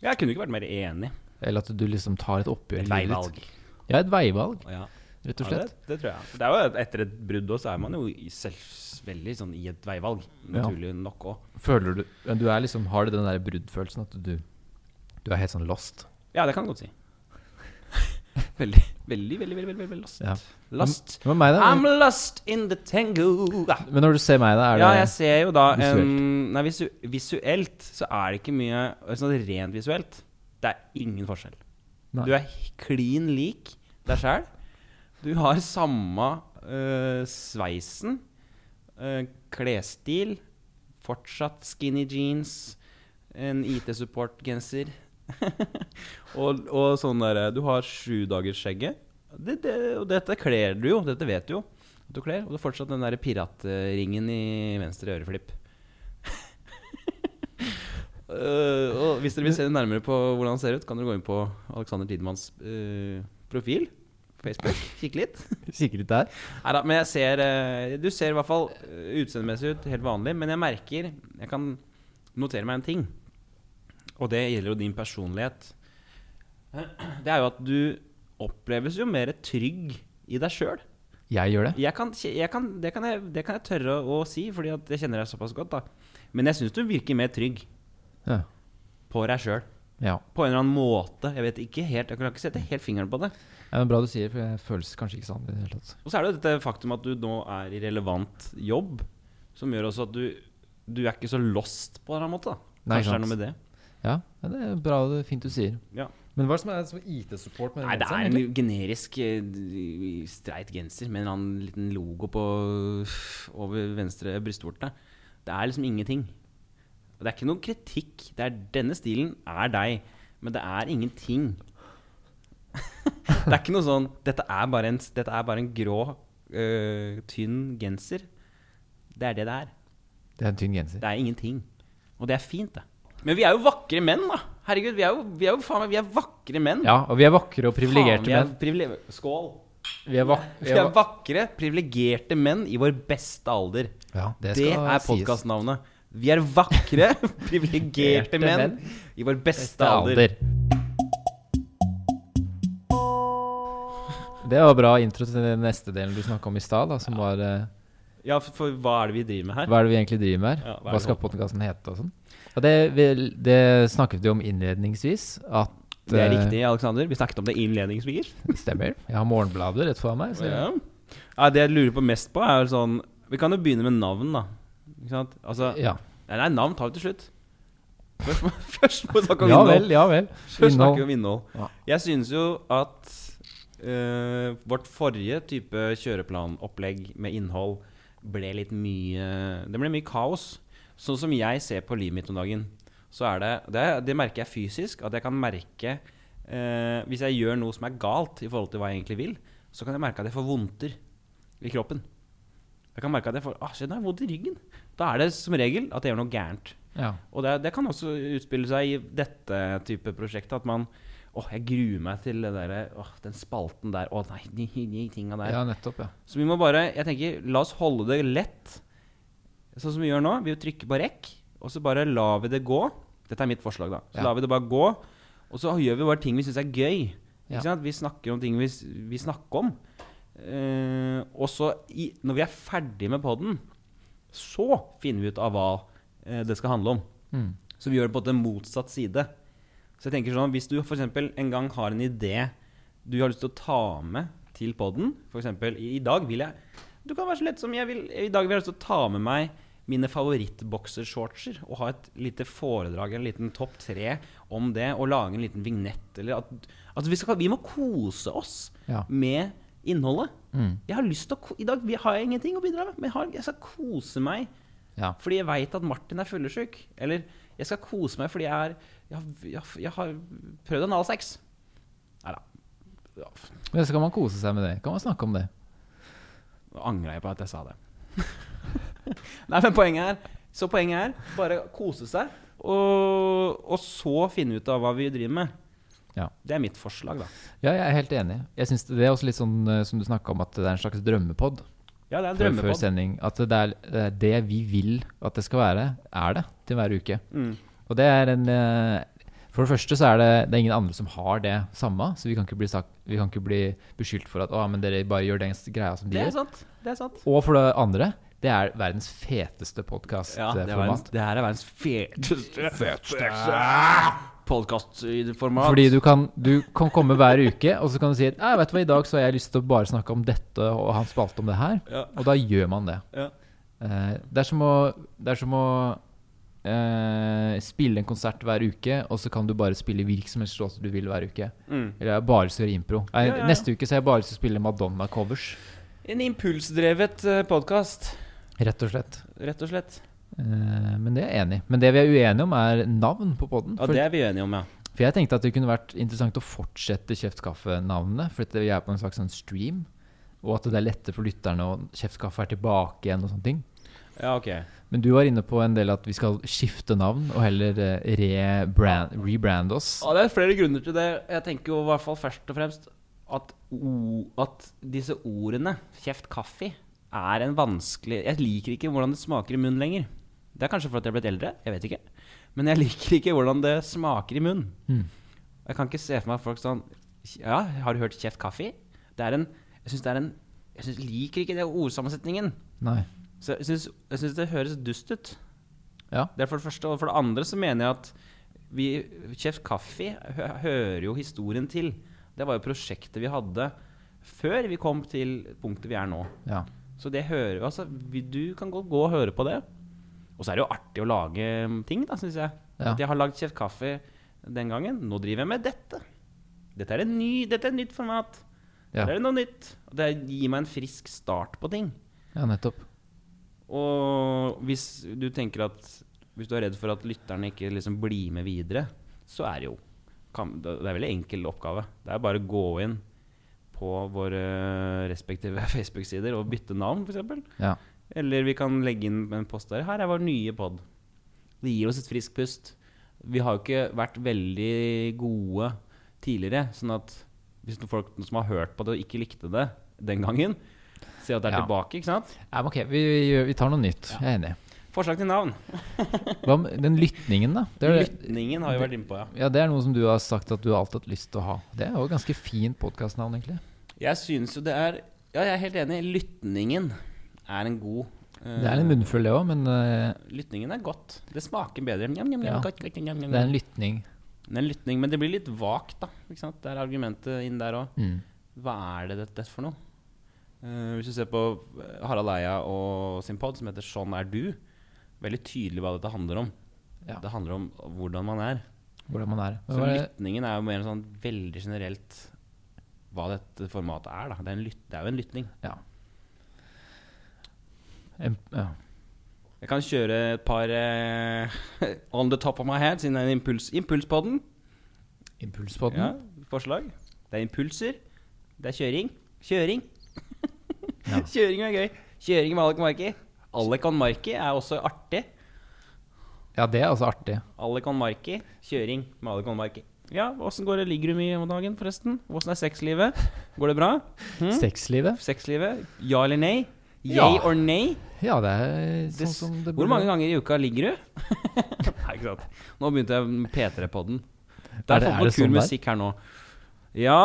Jeg kunne ikke vært mer enig. Eller at du liksom tar et oppgjør Et veivalg. ditt. Ja, et veivalg, Ja. rett og Ja, det, det tror jeg. Det er jo Etter et brudd også, så er man jo selv, veldig sånn i et veivalg. Naturlig nok òg. Føler du men Du er liksom Har du den der bruddfølelsen at du Du er helt sånn lost? Ja, det kan du godt si. veldig, veldig, veldig, veldig, veldig, veldig lost. Ja. Lost. Men, men meg. I'm lost in the tango. Ja. Men når du ser meg, da, er det Ja, jeg ser jo da en visuelt? Nei, visu, visuelt så er det ikke mye Sånn rent visuelt. Det er ingen forskjell. Nei. Du er klin lik deg sjæl. Du har samme øh, sveisen, øh, klesstil, fortsatt skinny jeans, en IT-support-genser. og, og sånn derre Du har sjudagersskjegget. Det, det, og dette kler du jo, dette vet du jo. Du kler, og du har fortsatt den der piratringen i venstre øreflipp. Øh, og hvis dere vil se nærmere på hvordan han ser ut, kan dere gå inn på Alexander Tidemanns uh, profil. Facebook. Kikke litt. Kikke litt der. Neida, men jeg ser uh, Du ser i hvert fall utseendemessig ut helt vanlig, men jeg merker Jeg kan notere meg en ting. Og det gjelder jo din personlighet. Det er jo at du oppleves jo mer trygg i deg sjøl. Jeg gjør det. Jeg kan, jeg kan, det, kan jeg, det kan jeg tørre å, si, fordi at jeg kjenner deg såpass godt. da Men jeg syns du virker mer trygg Ja. på deg sjøl. ja. På en eller annen måte. Jeg vet ikke helt Jeg kan ikke sette helt fingeren på det. Ja, er bra du sier, for jeg føles kanskje ikke sånn det. Og så er det jo dette faktum at du nå er i relevant jobb, som gjør også at du Du er ikke så lost på en eller annen måte. da Nei, Kanskje det er noe med det. Ja, det er bra det er fint du sier. Ja. Men hva er det som er som IT-support Nei, det er en generisk eh, streit genser med en eller annen liten logo på over venstre brystvorte. Det er liksom ingenting. Og det er ikke noen kritikk. Det er Denne stilen er deg, men det er ingenting. det er ikke noe sånn Dette er bare en, er bare en grå, øh, tynn genser. Det er det det er. Det er en tynn genser. Det er ingenting. Og det er fint, det. Men vi er jo vakre menn, da. Herregud, vi er jo, vi er jo faen Vi er vakre menn. Ja, og vi er vakre og privilegerte er menn. privile- Skål. Vi er, vak vi er vakre, privilegerte menn i vår beste alder. ja, det, Det, er podkastnavnet. Vi er vakre, privilegerte menn i vår beste, Beste alder. alder. Det var bra intro til den neste delen du snakka om i stad, som var eh, Ja, for, for hva er det vi driver med her? Hva er det vi egentlig driver med her? Ja, hva hva skal podkasten hete og sånn? Og det, det snakket vi om innledningsvis. At Det er eh, riktig, Alexander. Vi snakket om det innledningsvis. Stemmer. Jeg har Morgenbladet rett foran meg. Så Ja. ja, det jeg lurer på mest på, er sånn Vi kan jo begynne med navn, da. Ikke sant? Altså ja. Nei, nei, navn tar vi til slutt. Først må, først må vi snakke om ja innhold. vel, ja vel. Først snakker vi om innhold. Ja. Jeg synes jo at uh, vårt forrige type kjøreplanopplegg med innhold ble litt mye Det ble mye kaos. Sånn som jeg ser på livet mitt om dagen, så er det Det, det merker jeg fysisk. At jeg kan merke uh, Hvis jeg gjør noe som er galt i forhold til hva jeg egentlig vil, så kan jeg merke at jeg får vondter i kroppen. Jeg kan merke at jeg får ah, shit, nå har jeg vondt i ryggen. Da er det som regel at det gjør noe gærent. Ja. Og det, det kan også utspille seg i dette type prosjektet. At man Åh, jeg gruer meg til det der, åh, den spalten der. Å nei, de, de tinga der. ja, nettopp. ja Så vi må bare Jeg tenker, la oss holde det lett. Sånn som vi gjør nå. Vi trykker på rekk, og så bare lar vi det gå. Dette er mitt forslag, da. Så Ja. lar vi det bare gå. Og så gjør vi bare ting vi syns er gøy. Ja. Vi snakker om ting vi, vi snakker om. Uh, og så, i, når vi er ferdig med poden, så finner vi ut av hva eh, det skal handle om. Mm. Så vi gjør det på en motsatt side. Så jeg tenker sånn, Hvis du for en gang har en idé du har lyst til å ta med til poden F.eks. I, i dag vil jeg Du kan være så lett som jeg vil I dag vil jeg lyst til å ta med meg mine favorittboksershortser og ha et lite foredrag, en liten topp tre om det, og lage en liten vignett. Eller at, altså vi, skal, vi må kose oss Ja. med innholdet. Mm. Jeg har lyst til å, I dag har jeg ingenting å bidra med, men jeg, har, jeg skal kose meg ja. fordi jeg veit at Martin er fyllesyk. Eller jeg skal kose meg fordi jeg, er, jeg, har- jeg, har- prøvd analsex. Nei da. Ja, Men så kan man kose seg med det. Kan man snakke om det? Nå angrer jeg på at jeg sa det. Nei, men poenget er Så poenget er bare kose seg, og, og så finne ut av hva vi driver med. Ja. Det er mitt forslag, da. Ja, jeg er helt enig. Jeg synes Det er også litt sånn eh, som du snakka om, at det er en slags drømmepod Ja, det er en før, før sending. At det er det, vi vil at det skal være, er det til hver uke. Mm. Og det er en eh, For det første så er det, det er ingen andre som har det samme, så vi kan ikke bli, sagt, vi kan ikke bli beskyldt for at å, men dere bare gjør den greia som de Det er gjør. sant. Det er sant. Og for det andre, det er verdens feteste Ja, det, er verdens, podkastformat. det her er verdens feteste podkastformat. Fordi du kan, du kan komme hver uke, og så kan du si «Nei, vet du hva, i dag så har jeg lyst til å bare snakke om dette og ha en spalte om det her. Ja. Og da gjør man det. Ja. Eh, det er som å, det er som å eh, spille en konsert hver uke, og så kan du bare spille hvilken som helst låt du vil hver uke. Mm. Eller jeg bare skal gjøre impro. Nei, Ja. Neste uke så har jeg bare å spille Madonna-covers. En impulsdrevet podkast, Rett og slett. rett og slett. Eh, men det er jeg enig i. Men det vi er uenige om, er navn på poden. Ja, det er vi uenige om, ja. for jeg tenkte at det kunne vært interessant å fortsette Kjeft kaffe-navnene. For vi er på en slags sånn stream. Og at det er lettere for lytterne, å kjeftkaffe er tilbake igjen og sånne ting. Ja, ok. Men du var inne på en del at vi skal skifte navn og heller eh, rebrand, rebrande oss. Ja, det er flere grunner til det. Jeg tenker jo i hvert fall først og fremst at, at disse ordene, kjeft, kaffe, er en vanskelig Jeg liker ikke hvordan det smaker i munnen lenger. Det er kanskje fordi jeg er blitt eldre, jeg vet ikke. Men jeg liker ikke hvordan det smaker i munnen. Mm. Jeg kan ikke se for meg folk sånn Ja, har du hørt kjeft, kaffe? Det er en Jeg syns det er en Jeg synes, liker ikke det ordsammensetningen. Nei. Så jeg syns, det høres dust ut. Ja. Det er for det første. Og for det andre så mener jeg at vi, Kjeft Kaffe hø hører jo historien til. Det var jo prosjektet vi hadde før vi kom til punktet vi er nå. ja. Så det hører altså, vi, Du kan godt gå og høre på det. Og så er det jo artig å lage mm, ting, da, syns jeg. Ja. At jeg har lagd Kjeft Kaffe den gangen. Nå driver jeg med dette. Dette er, en ny, dette er et nytt format. Ja. Det er noe nytt. Og det gir meg en frisk start på ting. ja, nettopp. Og hvis du tenker at Hvis du er redd for at lytterne ikke liksom blir med videre, så er det jo Det er en veldig enkel oppgave. Det er bare å gå inn på våre respektive Facebook-sider og bytte navn, f.eks. Ja. Eller vi kan legge inn en post der. Her er vår nye pod. Det gir oss et friskt pust. Vi har jo ikke vært veldig gode tidligere. Sånn at hvis folk som har hørt på det og ikke likte det den gangen, ser at det er Ja. tilbake. ikke sant? Ja, ok, vi, vi tar noe nytt. Jeg er enig. Forslag til navn. Hva med den lytningen, da? Det er, Lytningen har vi vært inne på, ja. ja, det er noe som du har sagt at du har alltid hatt lyst til å ha. Det er jo et ganske fint podkastnavn, egentlig. Jeg syns jo det er Ja, jeg er helt enig. Lytningen er en god uh, Det er en munnfull, det òg, men uh, Lytningen er godt. Det smaker bedre. Njam, njam, njam, Ja. det er en lytning. Det er en lytning, men det blir litt vagt, da. Det er argumentet inn der òg. Mm. Hva er det dette for noe? Uh, hvis du ser på eh, Harald Eia og sin pod, som heter 'Sånn er du', veldig tydelig hva dette handler om. Ja. Det handler om hvordan man er. Hvordan man er. Så lytningen er jo mer sånn veldig generelt hva dette formatet er. da Det er, en lyt, det er jo en lytning. Ja. Ja. Jeg kan kjøre et par uh, on the top of my head, siden det er en impuls, impulspodden. Impulspodden. Ja, forslag. Det er impulser. Det er kjøring. Kjøring. Ja. Kjøring er gøy. Kjøring med Alec Marki. Alec on Marki er også artig. ja, det er også artig. Alec on Marki. Kjøring med Alec on Marki. Ja, åssen går det? Ligger du mye om dagen, forresten? Åssen er sexlivet? Går det bra? Hm? Sexlivet? Sexlivet? Ja eller nei? Ja. Yay or nay? Ja, det er sånn det, som det burde. Hvor mange ganger i uka ligger du? Nei, ikke sant. Nå begynte jeg med P3-podden. Det Er er, det- er det kul sånn musikk her nå. Ja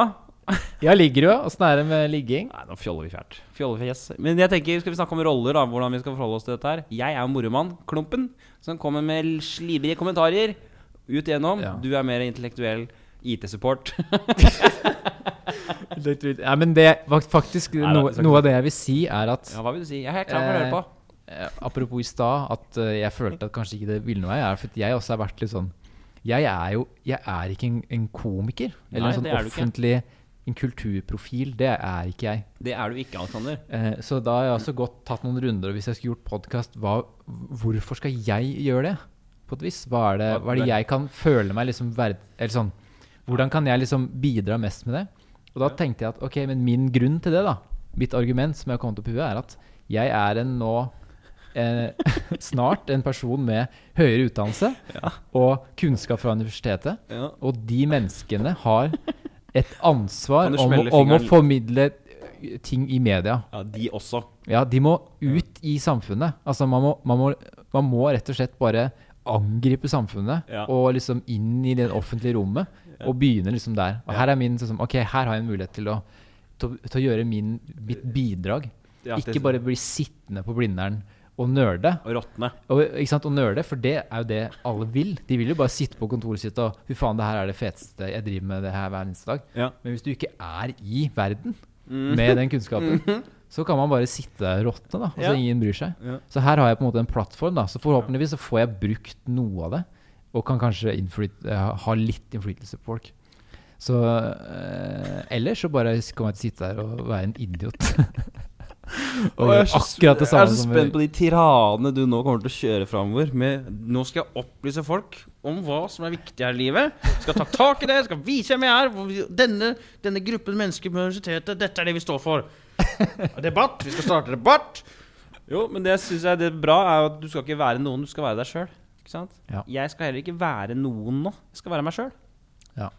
Ja, ligger du? Åssen er det med ligging? Nei, nå fjoller vi fælt. Fjollefjes. Men jeg tenker, skal vi snakke om roller, da? Hvordan vi skal forholde oss til dette her. Jeg er jo moromann, Klumpen, som kommer med slibrige kommentarer ut igjennom. Ja. Du er mer intellektuell IT-support. Ja, men det var faktisk Nei, da, noe, noe av det jeg vil si, er at ja, hva vil du si? Jeg er helt klar for å høre på. Eh, apropos i stad, at eh, jeg følte at kanskje ikke det ville noe jeg er for jeg også har vært litt sånn Jeg er jo Jeg er ikke en, en komiker. Eller Nei, en sånn offentlig En kulturprofil. Det er ikke jeg. Det er du ikke, Alexander. Eh, så da har jeg også gått tatt noen runder, og hvis jeg skulle gjort podkast, hvorfor skal jeg gjøre det? På et vis. Hva er det, hva er det jeg kan føle meg liksom verd... Eller sånn Hvordan kan jeg liksom bidra mest med det? Og da tenkte jeg at ok, men min grunn til det, da, mitt argument som jeg har kommet opp i huet, er at jeg er en nå eh, snart en person med høyere utdannelse Ja. og kunnskap fra universitetet. Ja. Og de menneskene har et ansvar om, om å formidle eh, ting i media. ja, de også. Ja, de må ut i samfunnet. Altså, man må, man, må, man må rett og slett bare angripe samfunnet Ja. og liksom inn i det offentlige rommet og begynner liksom der. Og her er min sånn Ok, her har jeg en mulighet til å, til, til å gjøre min, mitt bidrag. Ikke bare bli sittende på Blindern og nerde. Og råtne. Og, ikke sant, og nerde, for det er jo det alle vil. De vil jo bare sitte på kontoret sitt og Fy faen, det her er det feteste jeg driver med det her hver eneste dag. Ja. Men hvis du ikke er i verden Mm. med den kunnskapen, så kan man bare sitte råtne, da. Altså Ja. ingen bryr seg. Ja. Så her har jeg på en måte en plattform, da. Så forhåpentligvis så får jeg brukt noe av det. Og kan kanskje eh, ha litt innflytelse på folk. Så eh, ellers så bare kommer jeg til å sitte der og være en idiot. og Og jeg er så, akkurat det jeg er så spent på de tiradene du nå kommer til å kjøre framover. Nå skal jeg opplyse folk om hva som er viktig her i livet. Skal ta tak i det, skal vise hvem jeg er. Denne, denne gruppen mennesker på universitetet, dette er det vi står for. Debatt. Vi skal starte debatt. Jo, men det syns jeg det er bra, er at du skal ikke være noen, du skal være deg sjøl. Ja. Jeg skal heller ikke være noen nå. Jeg skal være meg sjøl. Ja.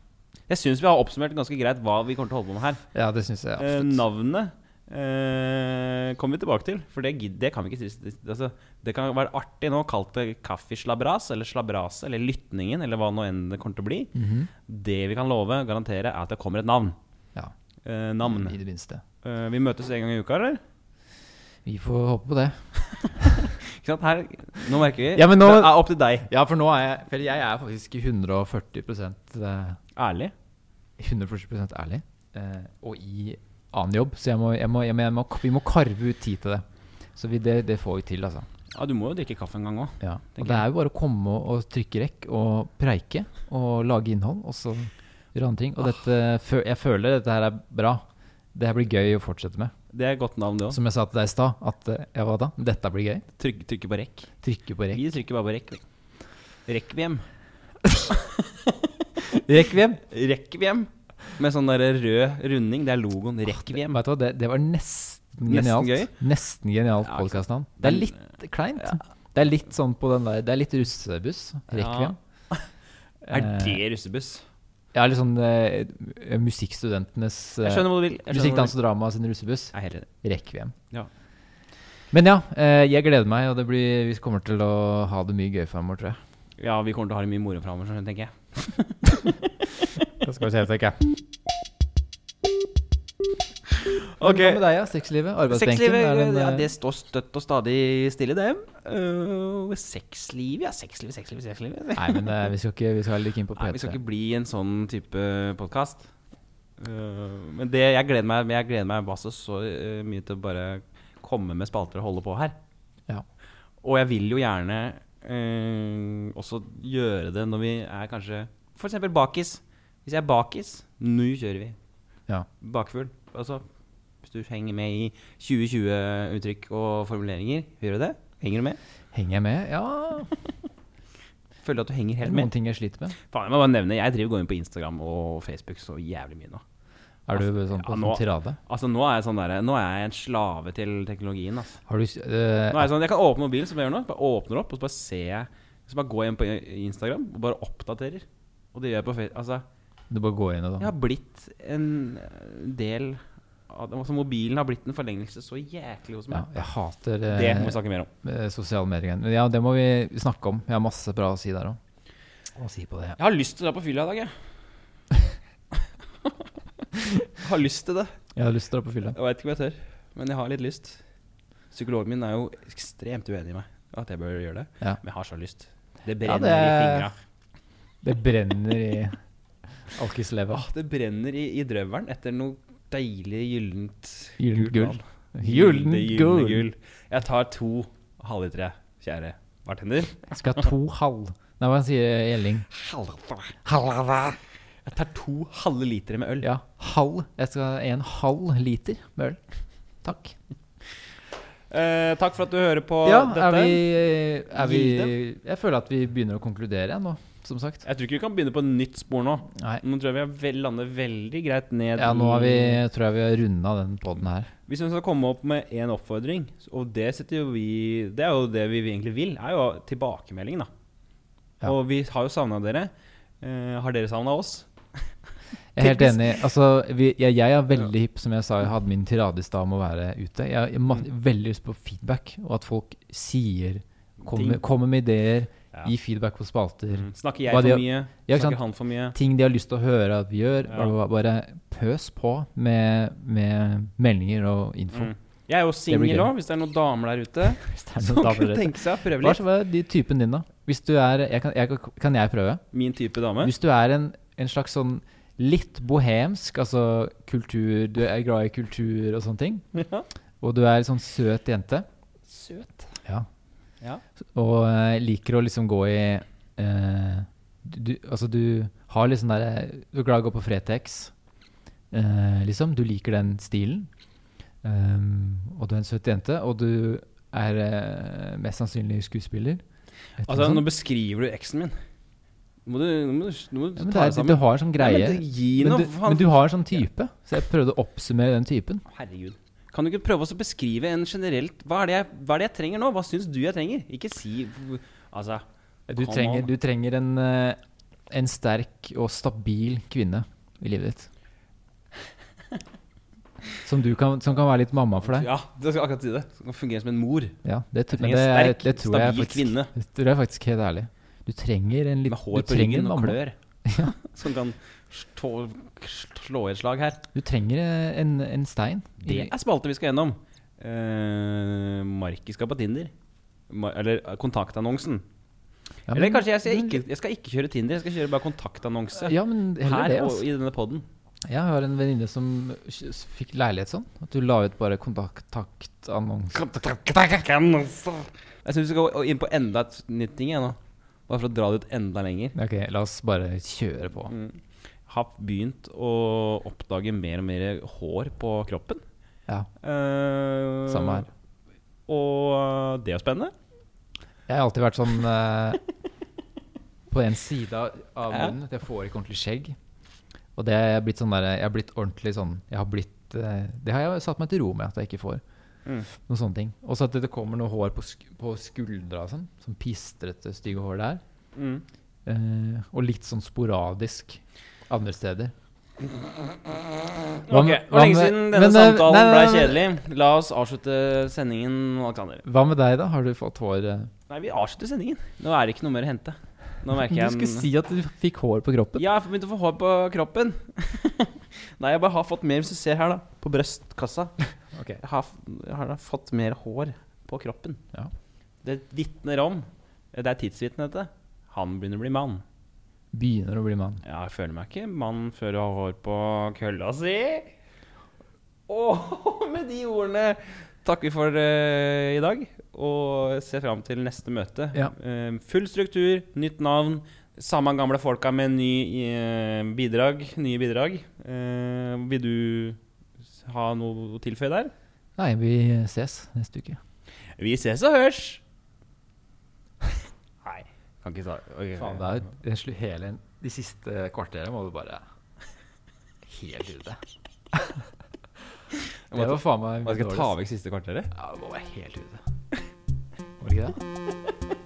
Jeg syns vi har oppsummert ganske greit hva vi kommer til å holde på med her. Ja, det synes jeg Eh, absolutt. navnet eh, kommer vi tilbake til, for det, det kan vi ikke. Det, altså, det kan være artig nå å kalle det kaffeslabras, eller slabrase, eller Lytningen, eller hva nå enn det kommer til å bli. Mhm. Det vi kan love, garantere, er at det kommer et navn. Ja, Eh, navn. i det minste. Eh, vi møtes en gang i uka, eller? Vi får håpe på det. Her, nå merker vi. Ja, men nå- Det er opp til deg. Ja, for nå er jeg For jeg er faktisk 140 eh, Ærlig. 140 ærlig. Eh, og i annen jobb, så jeg må, jeg må, jeg må, jeg må, vi må karve ut tid til det. Så vi, det, det får vi til, altså. Ja, du må jo drikke kaffe en gang òg. Ja. Og det er jo bare å komme og, og trykke rekk og preike og lage innhold, og så gjøre andre ting. Og dette, jeg føler dette her er bra. Det her blir gøy å fortsette med. Det er et godt navn, det òg. Som jeg sa til deg i stad, at eh, ja, hva da? Dette blir gøy. Trykke, trykke på rekk. Trykke på rekk. Vi trykker bare på rekk. Rekviem. Rekkviem! Rekkviem. Med sånn der rød runding. Det er logoen. Rekkviem. Vet du hva, det, det var nesten Nesten genialt. gøy? Nesten genialt Ja, podkastnavn. Det er litt kleint. Ja. Det er litt sånn på den der Det er litt russebuss. Rekviem. Er Eh, det russebuss? Ja, litt sånn uh, musikkstudentenes Jeg eh, skjønner hva du vil. Musikk, dans og drama sin russebuss. Jeg er helt enig. Rekviem. Ja. Men ja, uh, jeg gleder meg, og det blir, vi kommer til å ha det mye gøy framover, tror jeg. Ja, vi kommer til å ha det mye moro framover, tenker jeg. Det skal vi se, tenker jeg. Ok. Hva med deg, ja? Sexlivet? Arbeidsbenken? Sexlivet er den, ja, eh, det står støtt og stadig stille, det. Uh, sexliv, ja. Sexliv, sexliv, sexliv. Nei, men uh, vi skal ikke Vi skal ikke inn på Nei, vi skal ikke bli en sånn type podkast. men det, jeg gleder meg Jeg gleder meg bare så, så eh, mye til å bare komme med spalter og holde på her. Ja. Og jeg vil jo gjerne eh, også gjøre det når vi er kanskje F.eks. bakis. Hvis jeg er bakis, nå kjører vi. Ja. Bakfugl. Altså, hvis du henger med i 2020-uttrykk og formuleringer, gjør du det? Henger du med? Henger jeg med? Ja. Føler du at du henger helt med? noen ting jeg sliter med. Faen, jeg må bare nevne, jeg driver går inn på Instagram og Facebook så jævlig mye nå. Er du sånn på Ja, sånn nå- tirade? Altså Nå er jeg sånn der, Nå er jeg en slave til teknologien. Altså. Har du øh, Nå er jeg sånn, Jeg kan åpne mobilen, som jeg gjør nå. Bare åpner opp, og så bare ser jeg Så bare går jeg inn på Instagram og bare oppdaterer. Og det gjør jeg på Facebook. Altså, Du bare går inn og jeg sånn? har blitt en del altså, Mobilen har blitt en forlengelse så jæklig hos Ja, meg. jeg hater Det må vi eh, snakke mer om. eh, sosiale medier. Men ja, det må vi snakke om. Jeg har masse bra å si der òg. Si ja. Jeg har lyst til å dra på fylla i dag, jeg. jeg har lyst til det. Jeg har lyst til å dra på fylla. Jeg veit ikke om jeg tør, men jeg har litt lyst. Psykologen min er jo ekstremt uenig i meg at jeg bør gjøre det, Ja. men jeg har så lyst. Det Ja, brenner det- i fingra. Det brenner i alkisleva. Åh, det brenner i, i drøvelen etter noe deilig gyllent Gyllent gull. Gyllent gull. gull. Jeg tar to halvlitere, kjære bartender. Jeg skal ha to halv... Nei, hva sier Gjelling? Jeg tar to halve liter med øl. Ja, halv. Jeg skal ha en halv liter med øl. Takk. Eh, takk for at du hører på Ja, dette. er vi, er vi Jeg føler at vi begynner å konkludere nå, som sagt. Jeg tror ikke vi kan begynne på et nytt spor nå. Nei. Nå tror jeg vi har vel, lander veldig greit ned Ja, nå har vi, tror jeg vi har runda den poden her. Hvis vi skal komme opp med én oppfordring, og det setter jo vi Det er jo det vi egentlig vil, er jo tilbakemelding, da. Ja. Og vi har jo savna dere. Eh, har dere savna oss? Jeg er helt enig. Altså, vi, jeg, jeg er veldig hipp, som jeg sa, jeg hadde min tirade i stad om å være ute. Jeg har Mm. veldig lyst på feedback, og at folk sier Kommer, kommer med ideer, Ja. Gi feedback på spalter. Mm. Snakker jeg de for mye? Ja, Snakker sant? han for mye? Ting de har lyst til å høre at vi gjør. Ja. Bare, bare pøs på med, med meldinger og info. Mm. Jeg er jo singel òg, hvis det er noen damer der ute som kunne tenke seg å prøve litt. hva er de typen din, da? Hvis du er jeg kan, jeg, kan jeg prøve? Min type dame. Hvis du er en, en slags sånn litt bohemsk, altså kultur Du er glad i kultur og sånne ting, Ja. og du er en sånn søt jente Søt. ja. Ja. og uh, liker å liksom gå i uh, du, Altså, du har litt sånn derre Du er glad i å gå på Fretex, uh, liksom. Du liker den stilen. Um, og du er en søt jente, og du er eh, mest sannsynlig skuespiller. Altså, nå beskriver du eksen min. Må du, må du, må du ja, ta det deg sammen. du har en sånn greie. Ja, men det- men, du, men du har en sånn type, så jeg prøvde å oppsummere den typen. Herregud. Kan du ikke prøve å beskrive en generelt Hva er det jeg, hva er det jeg trenger nå? Hva syns du jeg trenger? Ikke si Altså Du trenger, du trenger en, eh, en sterk og stabil kvinne i livet ditt. Som, du kan, som kan være litt mamma for deg. Ja, det skal akkurat si det. Som kan fungere som en mor. Ja, det, Jeg trenger en er, sterk, det tror jeg stabil faktisk kvinne Det tror jeg faktisk helt ærlig. Du trenger en litt med hår på ryggen og klør. Ja. Som kan slå et slag her. Du trenger en, en stein. Det er spalte vi skal gjennom. Uh, Marki skal på Tinder. Mar eller eh, kontaktannonsen. Ja, Eller kanskje jeg skal, ikke, jeg skal ikke kjøre Tinder, jeg skal kjøre bare kontaktannonse. Ja, men her det, og altså. i denne poden. Jeg har en venninne som fikk leilighet sånn. At du la ut bare kontaktannonse. Jeg syns vi skal gå inn på enda et nytt ting. Jeg, nå. Bare for å dra det ut enda lenger. Ok, la oss bare kjøre på. Mm. Har begynt å oppdage mer og mer hår på kroppen. Ja, Uh, samme her. Og det er spennende. Jeg har alltid vært sånn uh, På en side av munnen at jeg får ikke ordentlig skjegg. Og det er jeg blitt sånn der, Jeg har blitt ordentlig sånn Jeg har blitt uh, Det har jeg satt meg til ro med at jeg ikke får. Mm. Noen sånne ting. Og så at det kommer noe hår på, sk på skuldra sånn. Sånn pistrete, stygge hår der. Mm. Eh, og litt sånn sporadisk andre steder. Ok, med- Hvor lenge med- siden denne men, eh, samtalen nei, nei, ble kjedelig? La oss avslutte sendingen. Alexander. Hva med deg, da? Har du fått hår eh? Nei, vi avslutter sendingen. Nå er det ikke noe mer å hente. Nå merker Du skulle si at du fikk hår på kroppen. Ja, jeg har begynt å få hår på kroppen. Nei, jeg bare har fått mer, hvis du ser her, da. På brystkassa. okay. Jeg har, jeg har fått mer hår på kroppen. Ja. Det vitner om Det er tidsvitnet, dette. Han begynner å bli mann. Begynner å bli mann. Ja, jeg føler meg ikke mann før du har hår på kølla si. Og med de ordene takker vi for uh, i dag. Og ser fram til neste møte. Ja. Uh, full struktur, nytt navn. Samme gamle folka med ny uh, bidrag, nye bidrag. Vil du ha noe å tilføye der? Nei, vi ses neste uke. Vi ses og hørs! Kan ikke ta okay. Faen, det er jo hele De siste kvarterene må du bare Helt ute. Det var faen meg Hva skal jeg ta vekk siste kvarteret? Ja, det må være helt ute. Var det ikke det?